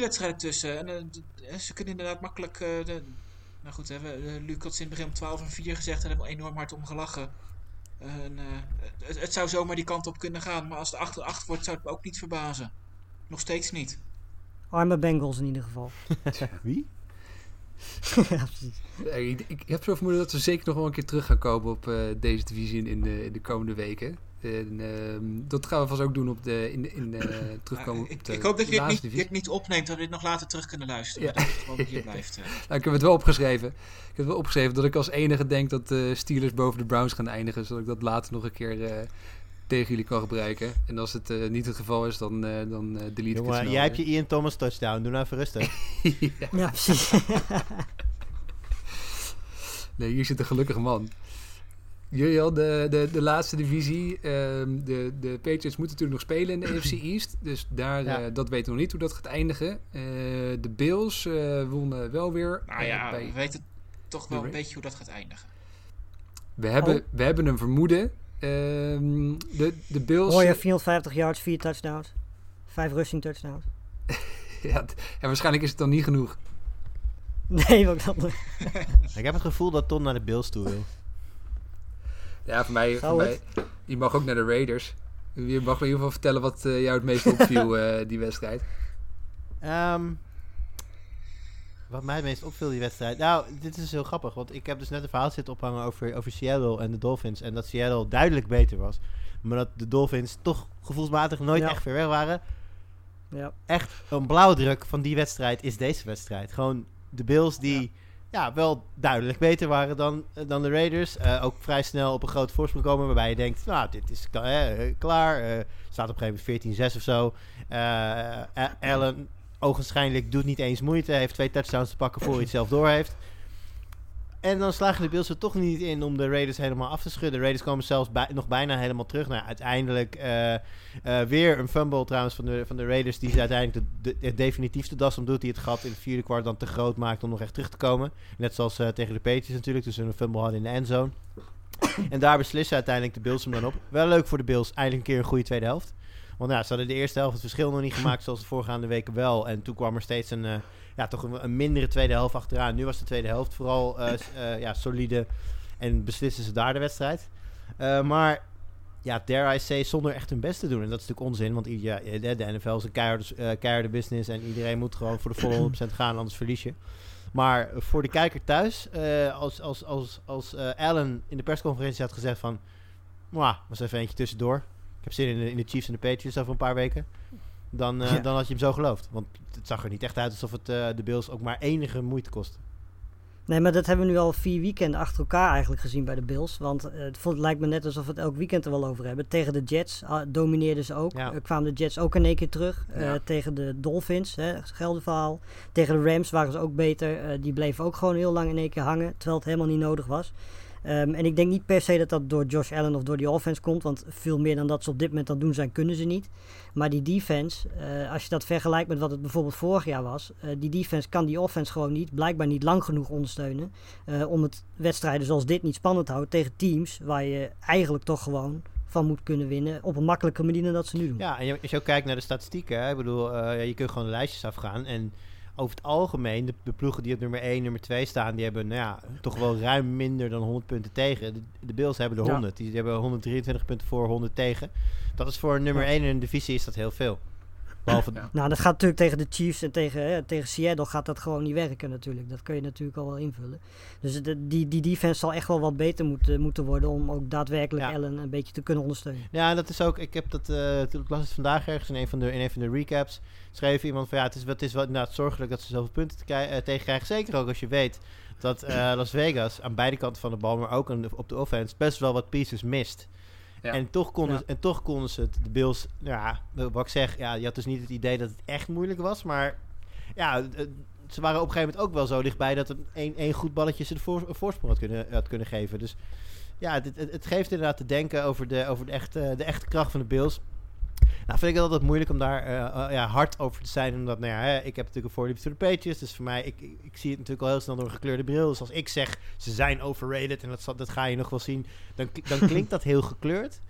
Speaker 4: wedstrijden tussen. En uh, ze kunnen inderdaad makkelijk. Uh, de, nou goed, hè, we, Luc had in het begin om 12 en 4 gezegd en hebben we enorm hard om gelachen. En, uh, het, het, zou zomaar die kant op kunnen gaan, maar als het 8 8 wordt, zou het me ook niet verbazen. Nog steeds niet.
Speaker 3: Arme Bengals in ieder geval.
Speaker 2: Wie?
Speaker 3: ja, precies.
Speaker 1: Ik, ik, heb zo vermoeden dat ze zeker nog wel een keer terug gaan komen op deze divisie in de, in de komende weken. En, uh, dat gaan we vast ook doen op de, in, in, uh, terugkomen
Speaker 4: ik,
Speaker 1: op de
Speaker 4: Ik hoop dat je het niet, dit niet opneemt, dat we dit nog later terug kunnen luisteren. Ja. Dat het gewoon hier blijft.
Speaker 1: nou, ik heb het wel opgeschreven. Ik heb wel opgeschreven dat ik als enige denk dat de Steelers boven de Browns gaan eindigen. Zodat ik dat later nog een keer tegen jullie kan gebruiken. En als het niet het geval is, dan, dan delete Jongen, ik het snel,
Speaker 2: Jij hebt je Ian Thomas touchdown. Doe nou even rustig.
Speaker 3: ja. ja, precies.
Speaker 1: nee, hier zit een gelukkige man. Juriel, de, de, de laatste divisie. Um, de, de Patriots moeten natuurlijk nog spelen in de AFC East. Dus daar, ja. uh, dat weten we nog niet hoe dat gaat eindigen. Uh, de Bills uh, wonnen wel weer.
Speaker 4: Nou ja, bij we weten toch wel een beetje hoe dat gaat eindigen.
Speaker 1: We hebben, oh. we hebben een vermoeden. Um, de, de Bills...
Speaker 3: Hoor je 450 yards, 4 touchdowns. 5 rushing touchdowns.
Speaker 1: ja, ja, waarschijnlijk is het dan niet genoeg.
Speaker 3: Nee, wat dan?
Speaker 2: Ik heb het gevoel dat Ton naar de Bills toe wil.
Speaker 1: Ja, voor mij, voor mij. Je mag ook naar de Raiders. Je mag me in ieder geval vertellen wat uh, jou het meest opviel, uh, die wedstrijd.
Speaker 2: Um, wat mij het meest opviel, die wedstrijd. Nou, dit is heel grappig, want ik heb dus net een verhaal zitten ophangen over, over Seattle en de Dolphins. En dat Seattle duidelijk beter was. Maar dat de Dolphins toch gevoelsmatig nooit ja. echt ver weg waren.
Speaker 3: Ja.
Speaker 2: Echt een blauwdruk van die wedstrijd is deze wedstrijd. Gewoon de Bills die... Ja ja, wel duidelijk beter waren dan, dan de Raiders. Uh, ook vrij snel op een groot voorsprong komen waarbij je denkt, nou, dit is uh, klaar. Staat op een gegeven moment 14-6 of zo. Allen, ogenschijnlijk, doet niet eens moeite. Heeft twee touchdowns te pakken voor hij het zelf door heeft. En dan slagen de Bills er toch niet in om de Raiders helemaal af te schudden. De Raiders komen zelfs nog bijna helemaal terug. Nou, uiteindelijk uh, uh, weer een fumble trouwens van de, van de Raiders. Die uiteindelijk de, de, definitief de das om doet. Die het gat in het vierde kwart dan te groot maakt om nog echt terug te komen. Net zoals uh, tegen de Patriots natuurlijk. Dus een fumble hadden in de endzone. en daar beslissen uiteindelijk de Bills hem dan op. Wel leuk voor de Bills. Eindelijk een keer een goede tweede helft. Want ja, ze hadden de eerste helft het verschil nog niet gemaakt zoals de voorgaande weken wel. En toen kwam er steeds een ja, toch een, een, mindere tweede helft achteraan. Nu was de tweede helft vooral uh, uh, ja, solide en beslissen ze daar de wedstrijd. Uh, maar ja, dare I say, zonder echt hun best te doen. En dat is natuurlijk onzin, want ja, de NFL is een keiharde, keiharde business en iedereen moet gewoon voor de volle 100% gaan, anders verlies je. Maar voor de kijker thuis, als, als, als, als Allen in de persconferentie had gezegd van... was even eentje tussendoor. Ik heb zin in de, in de Chiefs en de Patriots over een paar weken dan, eh,
Speaker 3: Ja.
Speaker 2: dan had je hem zo geloofd. Want het zag er niet echt uit alsof het eh, de Bills ook maar enige moeite kostte.
Speaker 3: Nee, maar dat hebben we nu al vier weekenden achter elkaar eigenlijk gezien bij de Bills. Want eh, het voelt, lijkt me net alsof we het elk weekend er wel over hebben. Tegen de Jets ah, domineerden ze ook.
Speaker 2: Ja.
Speaker 3: Kwamen de Jets ook in één keer terug.
Speaker 1: Ja.
Speaker 3: tegen de Dolphins, hè, gelden verhaal. Tegen de Rams waren ze ook beter. Die bleven ook gewoon heel lang in één keer hangen. Terwijl het helemaal niet nodig was. Ehm, en ik denk niet per se dat dat door Josh Allen of door die offense komt. Want veel meer dan dat ze op dit moment aan doen zijn, kunnen ze niet. Maar die defense, eh, als je dat vergelijkt met wat het bijvoorbeeld vorig jaar was. eh, die defense kan die offense gewoon niet, blijkbaar niet lang genoeg ondersteunen. eh, om het wedstrijden zoals dit niet spannend te houden tegen teams waar je eigenlijk toch gewoon van moet kunnen winnen. Op een makkelijke manier dan dat ze nu doen.
Speaker 2: Ja, en als je ook kijkt naar de statistieken, hè, ik bedoel, je kunt gewoon lijstjes afgaan. En over het algemeen, de, de ploegen die op nummer 1, nummer 2 staan, die hebben nou ja, toch wel ruim minder dan 100 punten tegen. De, de Bills hebben er
Speaker 3: Ja.
Speaker 2: 100. Die hebben 123 punten voor, 100 tegen. Dat is voor nummer
Speaker 3: Ja.
Speaker 2: 1 in een divisie is dat heel veel. Behalve,
Speaker 1: Ja.
Speaker 3: Nou, dat gaat natuurlijk tegen de Chiefs en tegen, hè, tegen Seattle gaat dat gewoon niet werken natuurlijk. Dat kun je natuurlijk al wel invullen. Dus de, die, die defense zal echt wel wat beter moeten, moeten worden om ook daadwerkelijk
Speaker 2: Ja.
Speaker 3: Allen een beetje te kunnen ondersteunen.
Speaker 2: Ja, dat is ook. Ik heb dat. eh ik las het vandaag ergens in een van de, in een van de recaps. Schreef iemand van ja, het is, het is wel inderdaad zorgelijk dat ze zoveel punten te eh, tegen krijgen. Zeker ook als je weet dat eh, Las Vegas aan beide kanten van de bal, maar ook aan de- op de offense, best wel wat pieces mist.
Speaker 1: Ja.
Speaker 2: En, toch konden,
Speaker 3: Ja.
Speaker 2: en toch konden ze het, de Bills, ja, wat ik zeg, ja, je had dus niet het idee dat het echt moeilijk was, maar ja, ze waren op een gegeven moment ook wel zo dichtbij dat een één, één goed balletje ze de voor, een voorsprong had kunnen, had kunnen geven. Dus ja, het, het, het geeft inderdaad te denken over de, over de, echte, de echte kracht van de Bills. Nou, vind ik het altijd moeilijk om daar eh, eh, ja, hard over te zijn. Omdat, nou ja, hè, ik heb natuurlijk een voorliefde voor de Patriots. Dus voor mij, ik, ik, ik zie het natuurlijk al heel snel door een gekleurde bril. Dus als ik zeg, ze zijn overrated en dat, dat ga je nog wel zien. Dan, dan klinkt dat heel gekleurd.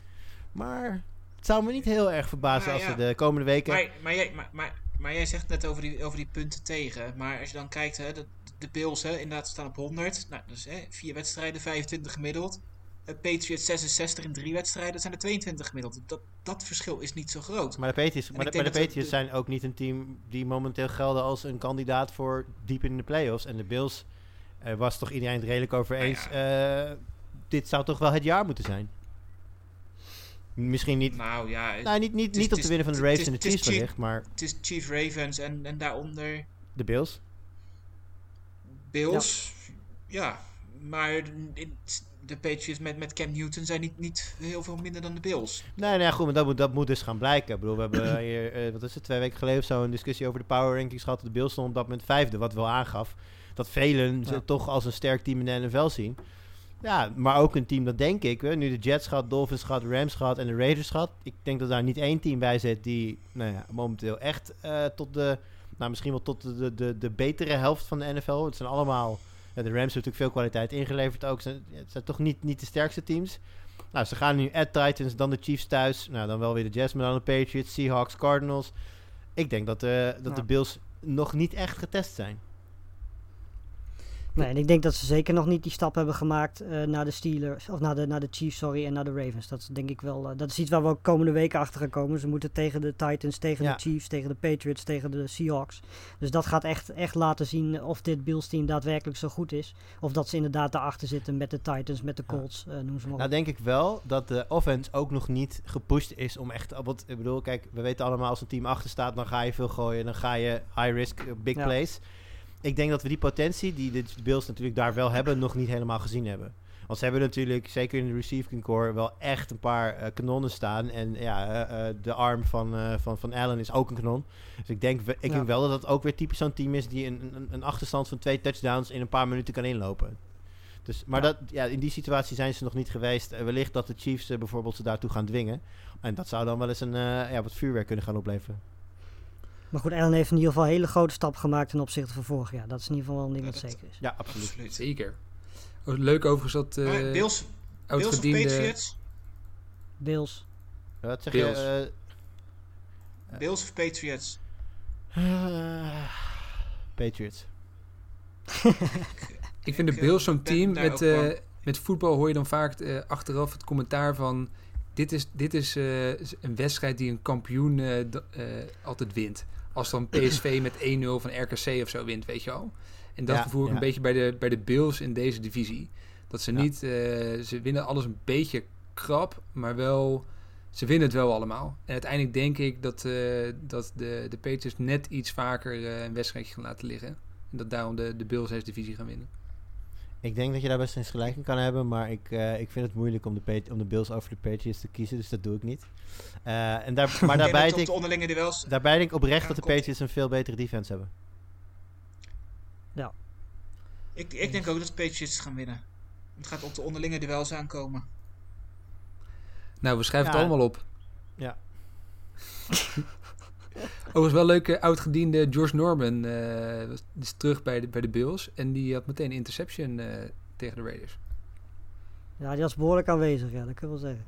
Speaker 2: Maar het zou me niet heel erg verbazen
Speaker 4: Nou
Speaker 2: als
Speaker 4: ja.
Speaker 2: we de komende weken...
Speaker 4: Maar, maar, jij, maar, maar, maar jij zegt net over die, over die punten tegen. Maar als je dan kijkt, hè, de, de Bills hè, inderdaad staan op 100. Nou, dus hè, vier wedstrijden, 25 gemiddeld. Eh, Patriots 66 in drie wedstrijden, dat zijn er 22 gemiddeld. Dat, dat verschil is niet zo groot.
Speaker 2: Maar de Patriots, maar de, maar de Patriots
Speaker 4: de-
Speaker 2: zijn ook niet een team die momenteel gelden als een kandidaat voor diep in de playoffs. En de Bills eh, was toch iedereen het redelijk over
Speaker 4: Nou
Speaker 2: eens. eh, dit zou toch wel het jaar moeten zijn. Misschien niet,
Speaker 4: Nou ja,
Speaker 2: nou, niet, niet,
Speaker 4: het is-
Speaker 2: niet om
Speaker 4: het
Speaker 2: te
Speaker 4: is-
Speaker 2: winnen van de Ravens en de Chiefs wellicht, maar
Speaker 4: het is Chief Ravens en, en daaronder
Speaker 2: de Bills.
Speaker 4: Bills. Ja, maar in- de Patriots met, met Cam Newton zijn niet, niet heel veel minder dan de Bills.
Speaker 2: Nee, nee, goed, maar dat moet, dat moet dus gaan blijken. Ik bedoel, we hebben hier, eh, wat is het, twee weken geleden of zo, een discussie over de power rankings gehad. De Bills stonden op dat moment vijfde, wat wel aangaf dat velen ze toch als een sterk team in de NFL zien. Ja, maar ook een team dat denk ik, hè, nu de Jets gaat, Dolphins gaat, Rams gaat en de Raiders gaat. Ik denk dat daar niet één team bij zit die nou ja, momenteel echt eh, tot de, nou misschien wel tot de, de, de, betere helft van de NFL. Het zijn allemaal, de Rams hebben natuurlijk veel kwaliteit ingeleverd ook. Zijn- Het zijn toch niet, niet de sterkste teams. Nou, ze gaan nu at Titans, dan de Chiefs thuis. Nou, dan wel weer de Jets, maar dan de Patriots, Seahawks, Cardinals. Ik denk dat, dat
Speaker 3: Ja.
Speaker 2: de Bills nog niet echt getest zijn.
Speaker 3: Nee, en ik denk dat ze zeker nog niet die stap hebben gemaakt eh, naar de Steelers, of naar de, naar de Chiefs, sorry, en naar de Ravens. Dat is denk ik wel, eh, dat is iets waar we ook komende weken achter gaan komen. Ze moeten tegen de Titans, tegen
Speaker 2: Ja.
Speaker 3: de Chiefs, tegen de Patriots, tegen de Seahawks. Dus dat gaat echt, echt laten zien of dit Bills team daadwerkelijk zo goed is. Of dat ze inderdaad daarachter zitten met de Titans, met de
Speaker 2: Ja.
Speaker 3: Colts, eh, noem ze maar
Speaker 2: Nou denk ik wel dat de offense ook nog niet gepusht is om echt... Want ik bedoel, kijk, we weten allemaal als een team achter staat... dan ga je veel gooien, dan ga je high risk, big
Speaker 3: Ja.
Speaker 2: plays. Ik denk dat we die potentie die de Bills natuurlijk daar wel hebben... nog niet helemaal gezien hebben. Want ze hebben natuurlijk, zeker in de receiving core... wel echt een paar eh, kanonnen staan. En ja, eh, eh, de arm van, van, van Allen is ook een kanon. Dus ik denk, ik
Speaker 3: Ja.
Speaker 2: denk wel dat dat ook weer typisch zo'n team is... die een, een, een achterstand van twee touchdowns in een paar minuten kan inlopen. Dus, maar
Speaker 3: Ja.
Speaker 2: Dat, ja, in die situatie zijn ze nog niet geweest. Wellicht dat de Chiefs bijvoorbeeld ze daartoe gaan dwingen. En dat zou dan wel eens een ja, wat vuurwerk kunnen gaan opleveren.
Speaker 3: Maar goed, Allen heeft in ieder geval een hele grote stap gemaakt ten opzichte van vorig jaar. Dat is in ieder geval wel een ding
Speaker 4: Ja,
Speaker 3: dat
Speaker 4: dat-
Speaker 3: zeker is.
Speaker 2: Ja, absoluut.
Speaker 4: Absoluut.
Speaker 1: Zeker. Oh, Leuk overigens dat eh
Speaker 4: Bills, Bills of. Patriots?
Speaker 3: Bills.
Speaker 2: Ja, Wat zeg
Speaker 1: Bills.
Speaker 2: je?
Speaker 4: Bills of Patriots?
Speaker 2: eh, Patriots.
Speaker 1: Ik vind de Bills zo'n team. Met, eh, met voetbal hoor je dan vaak eh, achteraf het commentaar van... Dit is, dit is eh, een wedstrijd die een kampioen altijd wint. Als dan PSV met 1-0 van RKC of zo wint, weet je wel. En dat
Speaker 2: Ja,
Speaker 1: ik
Speaker 2: ja.
Speaker 1: een beetje bij de, bij de Bills in deze divisie. Dat ze
Speaker 2: Ja.
Speaker 1: niet... eh, ze winnen alles een beetje krap, maar wel... ze winnen het wel allemaal. En uiteindelijk denk ik dat, eh, dat de, de Patriots net iets vaker eh, een wedstrijdje gaan laten liggen. En dat daarom de, de Bills deze divisie gaan winnen.
Speaker 2: Ik denk dat je daar best eens gelijk in kan hebben, maar ik, eh, ik vind het moeilijk om de, om de Bills over de Patriots te kiezen, dus dat doe ik niet. Eh, en daar, maar daarbij denk, ik,
Speaker 4: de onderlinge duels...
Speaker 2: daarbij denk ik oprecht dat de. Patriots een veel betere defense hebben.
Speaker 4: Ik, ik denk ook dat de Patriots gaan winnen. Het gaat op de onderlinge duels aankomen.
Speaker 1: Nou, we schrijven
Speaker 2: Ja.
Speaker 1: het allemaal op.
Speaker 2: Ja.
Speaker 1: Overigens wel leuk, eh, oud-gediende George Norman eh, was- is terug bij de, bij de Bills. En die had meteen een interception eh, tegen de Raiders.
Speaker 3: Ja, die was behoorlijk aanwezig, ja, dat kan ik wel zeggen.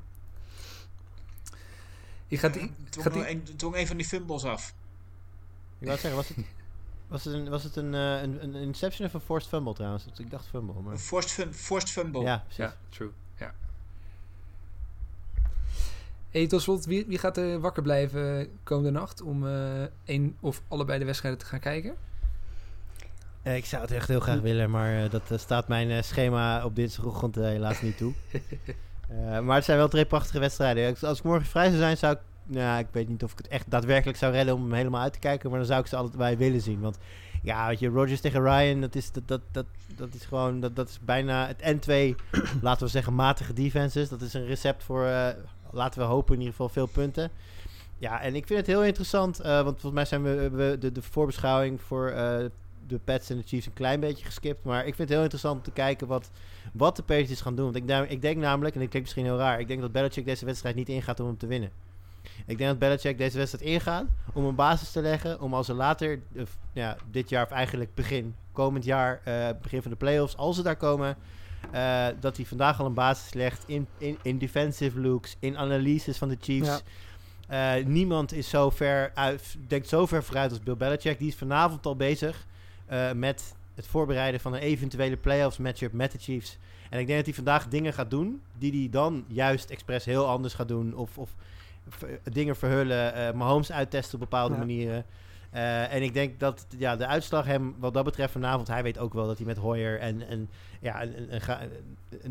Speaker 1: Ik ga
Speaker 4: Ja,
Speaker 1: die, gaat die-
Speaker 4: een, dwong een van die fumbles af.
Speaker 2: Ik wou zeggen, was het, was het, een, was het een, eh, een, een interception of een forced fumble trouwens? Ik dacht fumble, maar...
Speaker 4: Een forced, fum- forced fumble.
Speaker 2: Ja, precies.
Speaker 1: ja, true. Ja. Hey, tot slot, wie, wie gaat er wakker blijven komende nacht om eh één of allebei de wedstrijden te gaan kijken?
Speaker 2: Eh, ik zou het echt heel graag willen, maar eh, dat eh, staat mijn eh, schema op dinsdagochtend eh, helaas niet toe. Eh, maar het zijn wel twee prachtige wedstrijden. Als- Als ik morgen vrij zou zijn, zou ik... Nou, ik weet niet of ik het echt daadwerkelijk zou redden om hem helemaal uit te kijken. Maar dan zou ik ze allebei willen zien. Want ja, weet je, Rodgers tegen Ryan, dat is, dat, dat, dat, dat is gewoon... Dat, dat is bijna het en twee, laten we zeggen, matige defenses. Dat is een recept voor, eh, laten we hopen, in ieder geval veel punten. Ja, en ik vind het heel interessant. eh, want volgens mij zijn we, we de, de voorbeschouwing voor eh, de Pets en de Chiefs een klein beetje geskipt. Maar ik vind het heel interessant om te kijken wat, wat de Patriots gaan doen. Want ik, ik denk namelijk, en ik klinkt misschien heel raar... ik denk dat Belichick deze wedstrijd niet ingaat om hem te winnen. Ik denk dat Belichick deze wedstrijd ingaat om een basis te leggen... om als ze later, ja, dit jaar of eigenlijk begin, komend jaar... eh, begin van de playoffs, als ze daar komen... eh, dat hij vandaag al een basis legt in, in, in defensive looks, in analyses van de Chiefs...
Speaker 3: Ja.
Speaker 2: Eh, niemand is zo ver uit, denkt zo ver vooruit als Bill Belichick. Die is vanavond al bezig eh, met het voorbereiden van een eventuele playoffs matchup met de Chiefs. En ik denk dat hij vandaag dingen gaat doen die hij dan juist expres heel anders gaat doen. Of, of dingen verhullen, Mahomes uittesten op bepaalde
Speaker 3: Ja.
Speaker 2: manieren. Eh, en ik denk dat ja, de uitslag hem wat dat betreft vanavond... Hij weet ook wel dat hij met Hoyer en, en ja, een, een,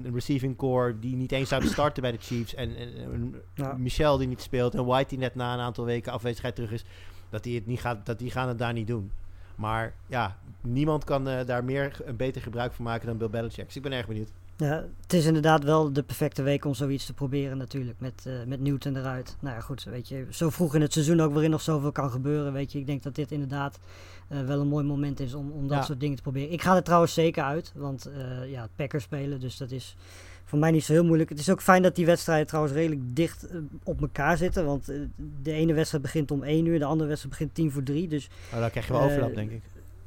Speaker 2: een, receiving core... die niet eens zouden starten bij de Chiefs... en, en, en
Speaker 3: Ja.
Speaker 2: Michel die niet speelt en White die net na een aantal weken afwezigheid terug is... dat die, het niet gaat, dat die gaan het daar niet doen. Maar ja, niemand kan eh, daar meer een beter gebruik van maken dan Bill Belichick. Dus ik ben erg benieuwd.
Speaker 3: Ja, het is inderdaad wel de perfecte week om zoiets te proberen natuurlijk, met, eh, met Newton eruit. Nou ja, goed, weet je, zo vroeg in het seizoen ook waarin nog zoveel kan gebeuren, weet je. Ik denk dat dit inderdaad eh, wel een mooi moment is om, om dat
Speaker 2: Ja.
Speaker 3: soort dingen te proberen. Ik ga er trouwens zeker uit, want eh ja, Packers spelen, dus dat is voor mij niet zo heel moeilijk. Het is ook fijn dat die wedstrijden trouwens redelijk dicht op elkaar zitten, want de ene wedstrijd begint om 1 uur, de andere wedstrijd begint tien voor 3, dus
Speaker 2: Oh, dan krijg je wel overlap, denk ik.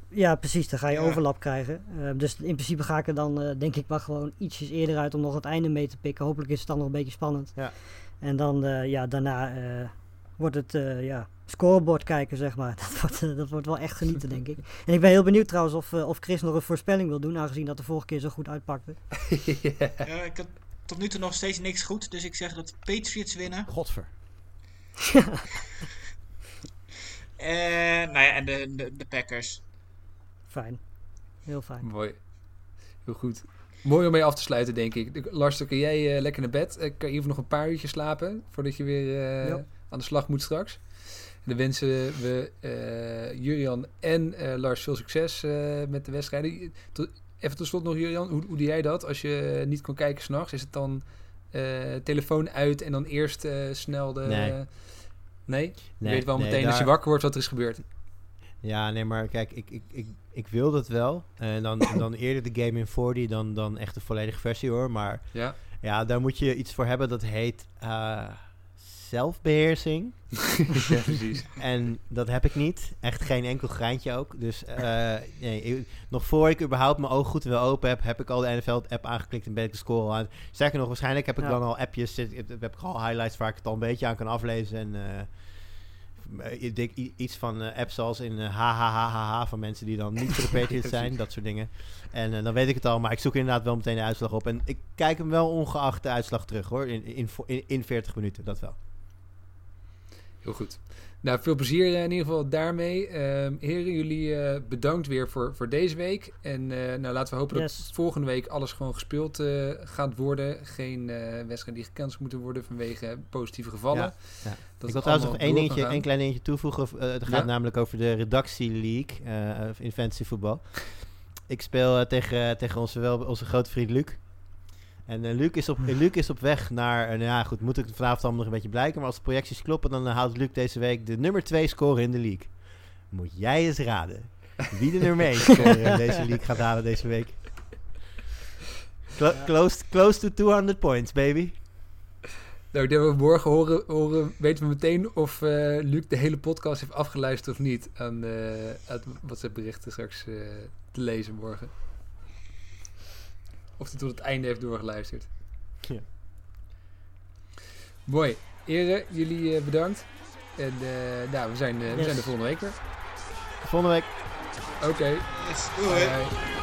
Speaker 3: Ja, precies. Dan ga je
Speaker 4: Ja.
Speaker 3: overlap krijgen. Eh, dus in principe ga ik er dan, eh, denk ik, maar gewoon ietsjes eerder uit om nog het einde mee te pikken. Hopelijk is het dan nog een beetje spannend.
Speaker 2: Ja.
Speaker 3: En dan, eh, ja, daarna eh, wordt het, eh, ja, scorebord kijken, zeg maar. Dat wordt, dat wordt wel echt genieten, denk ik. En ik ben heel benieuwd trouwens of, eh, of Chris nog een voorspelling wil doen, aangezien dat de vorige keer zo goed uitpakte.
Speaker 4: Ja, ik had tot nu toe nog steeds niks goed. Dus ik zeg dat de Patriots winnen.
Speaker 2: Godver.
Speaker 4: En, nou ja, en de, de, de Packers.
Speaker 3: Fijn. Heel fijn.
Speaker 1: Mooi. Heel goed. Mooi om mee af te sluiten, denk ik. Lars, dan kun jij eh, lekker naar bed. Eh, kan je even nog een paar uurtjes slapen voordat je weer eh,
Speaker 3: Ja.
Speaker 1: aan de slag moet straks. En dan wensen we eh Jurian en eh, Lars veel succes eh, met de wedstrijden. Tot, even tot slot nog, Jurian. Hoe, hoe doe jij dat als je niet kon kijken s'nachts? Is het dan eh, telefoon uit en dan eerst eh, snel de...
Speaker 2: Nee.
Speaker 1: nee? Je weet wel
Speaker 2: nee,
Speaker 1: meteen als je wakker wordt wat er is gebeurd.
Speaker 2: Ja, nee, maar kijk, ik, ik, ik, ik wil dat wel. En dan, dan eerder de game in 40 dan, dan echt de volledige versie hoor. Maar
Speaker 1: Ja.
Speaker 2: ja, daar moet je iets voor hebben dat heet eh, zelfbeheersing.
Speaker 1: ja, precies.
Speaker 2: En dat heb ik niet. Echt geen enkel greintje ook. Dus eh, nee, ik- nog voor ik überhaupt mijn ogen goed wel open heb, heb ik al de NFL-app aangeklikt en ben ik de score al aan. Sterker nog, waarschijnlijk heb ik
Speaker 3: Ja.
Speaker 2: dan al appjes, zit- heb ik al highlights waar ik het al een beetje aan kan aflezen. En eh, ik denk iets van eh, apps als in eh HHHH van mensen die dan niet voor de Patriots zijn, dat soort dingen. En eh, dan weet ik het al, maar ik zoek inderdaad wel meteen de uitslag op. En ik kijk hem wel ongeacht de uitslag terug hoor, in, in, in, in 40 minuten, dat wel.
Speaker 1: Heel goed. Nou, veel plezier eh, in ieder geval daarmee. Ehm, heren, jullie eh, bedankt weer voor, voor deze week. En eh, nou, laten we hopen
Speaker 3: Yes.
Speaker 1: dat volgende week alles gewoon gespeeld gaat worden. Geen wedstrijden die gecanceld moeten worden vanwege positieve gevallen.
Speaker 2: Ja, ja.
Speaker 1: Dat
Speaker 2: ik wil trouwens nog één, dingetje,
Speaker 1: gaan.
Speaker 2: één klein dingetje toevoegen. Het gaat
Speaker 1: Ja.
Speaker 2: namelijk over de redactie league eh, in fantasy voetbal. Ik speel tegen, tegen onze, wel, onze grote vriend Luc. En eh, Luc, is op, Luc is op weg naar... eh, nou ja, goed, moet ik vanavond allemaal nog een beetje blijken. Maar als de projecties kloppen, dan eh, haalt Luc deze week de nummer 2 score in de league. Moet jij eens raden wie de nummer 1 score in deze league gaat halen deze week. Clo- close, close to 200 points, baby.
Speaker 1: Nou, ik denk dat we morgen horen, horen, weten we meteen of Luc de hele podcast heeft afgeluisterd of niet. Aan eh uit WhatsApp berichten straks te lezen morgen. Of hij tot het einde heeft doorgeluisterd.
Speaker 2: Ja.
Speaker 1: Mooi. Heren, jullie eh, bedankt. En eh, nou, we zijn, eh, we
Speaker 3: Yes.
Speaker 1: zijn er volgende week weer.
Speaker 2: Volgende week.
Speaker 1: Oké.
Speaker 4: Yes, doei.
Speaker 1: Bye.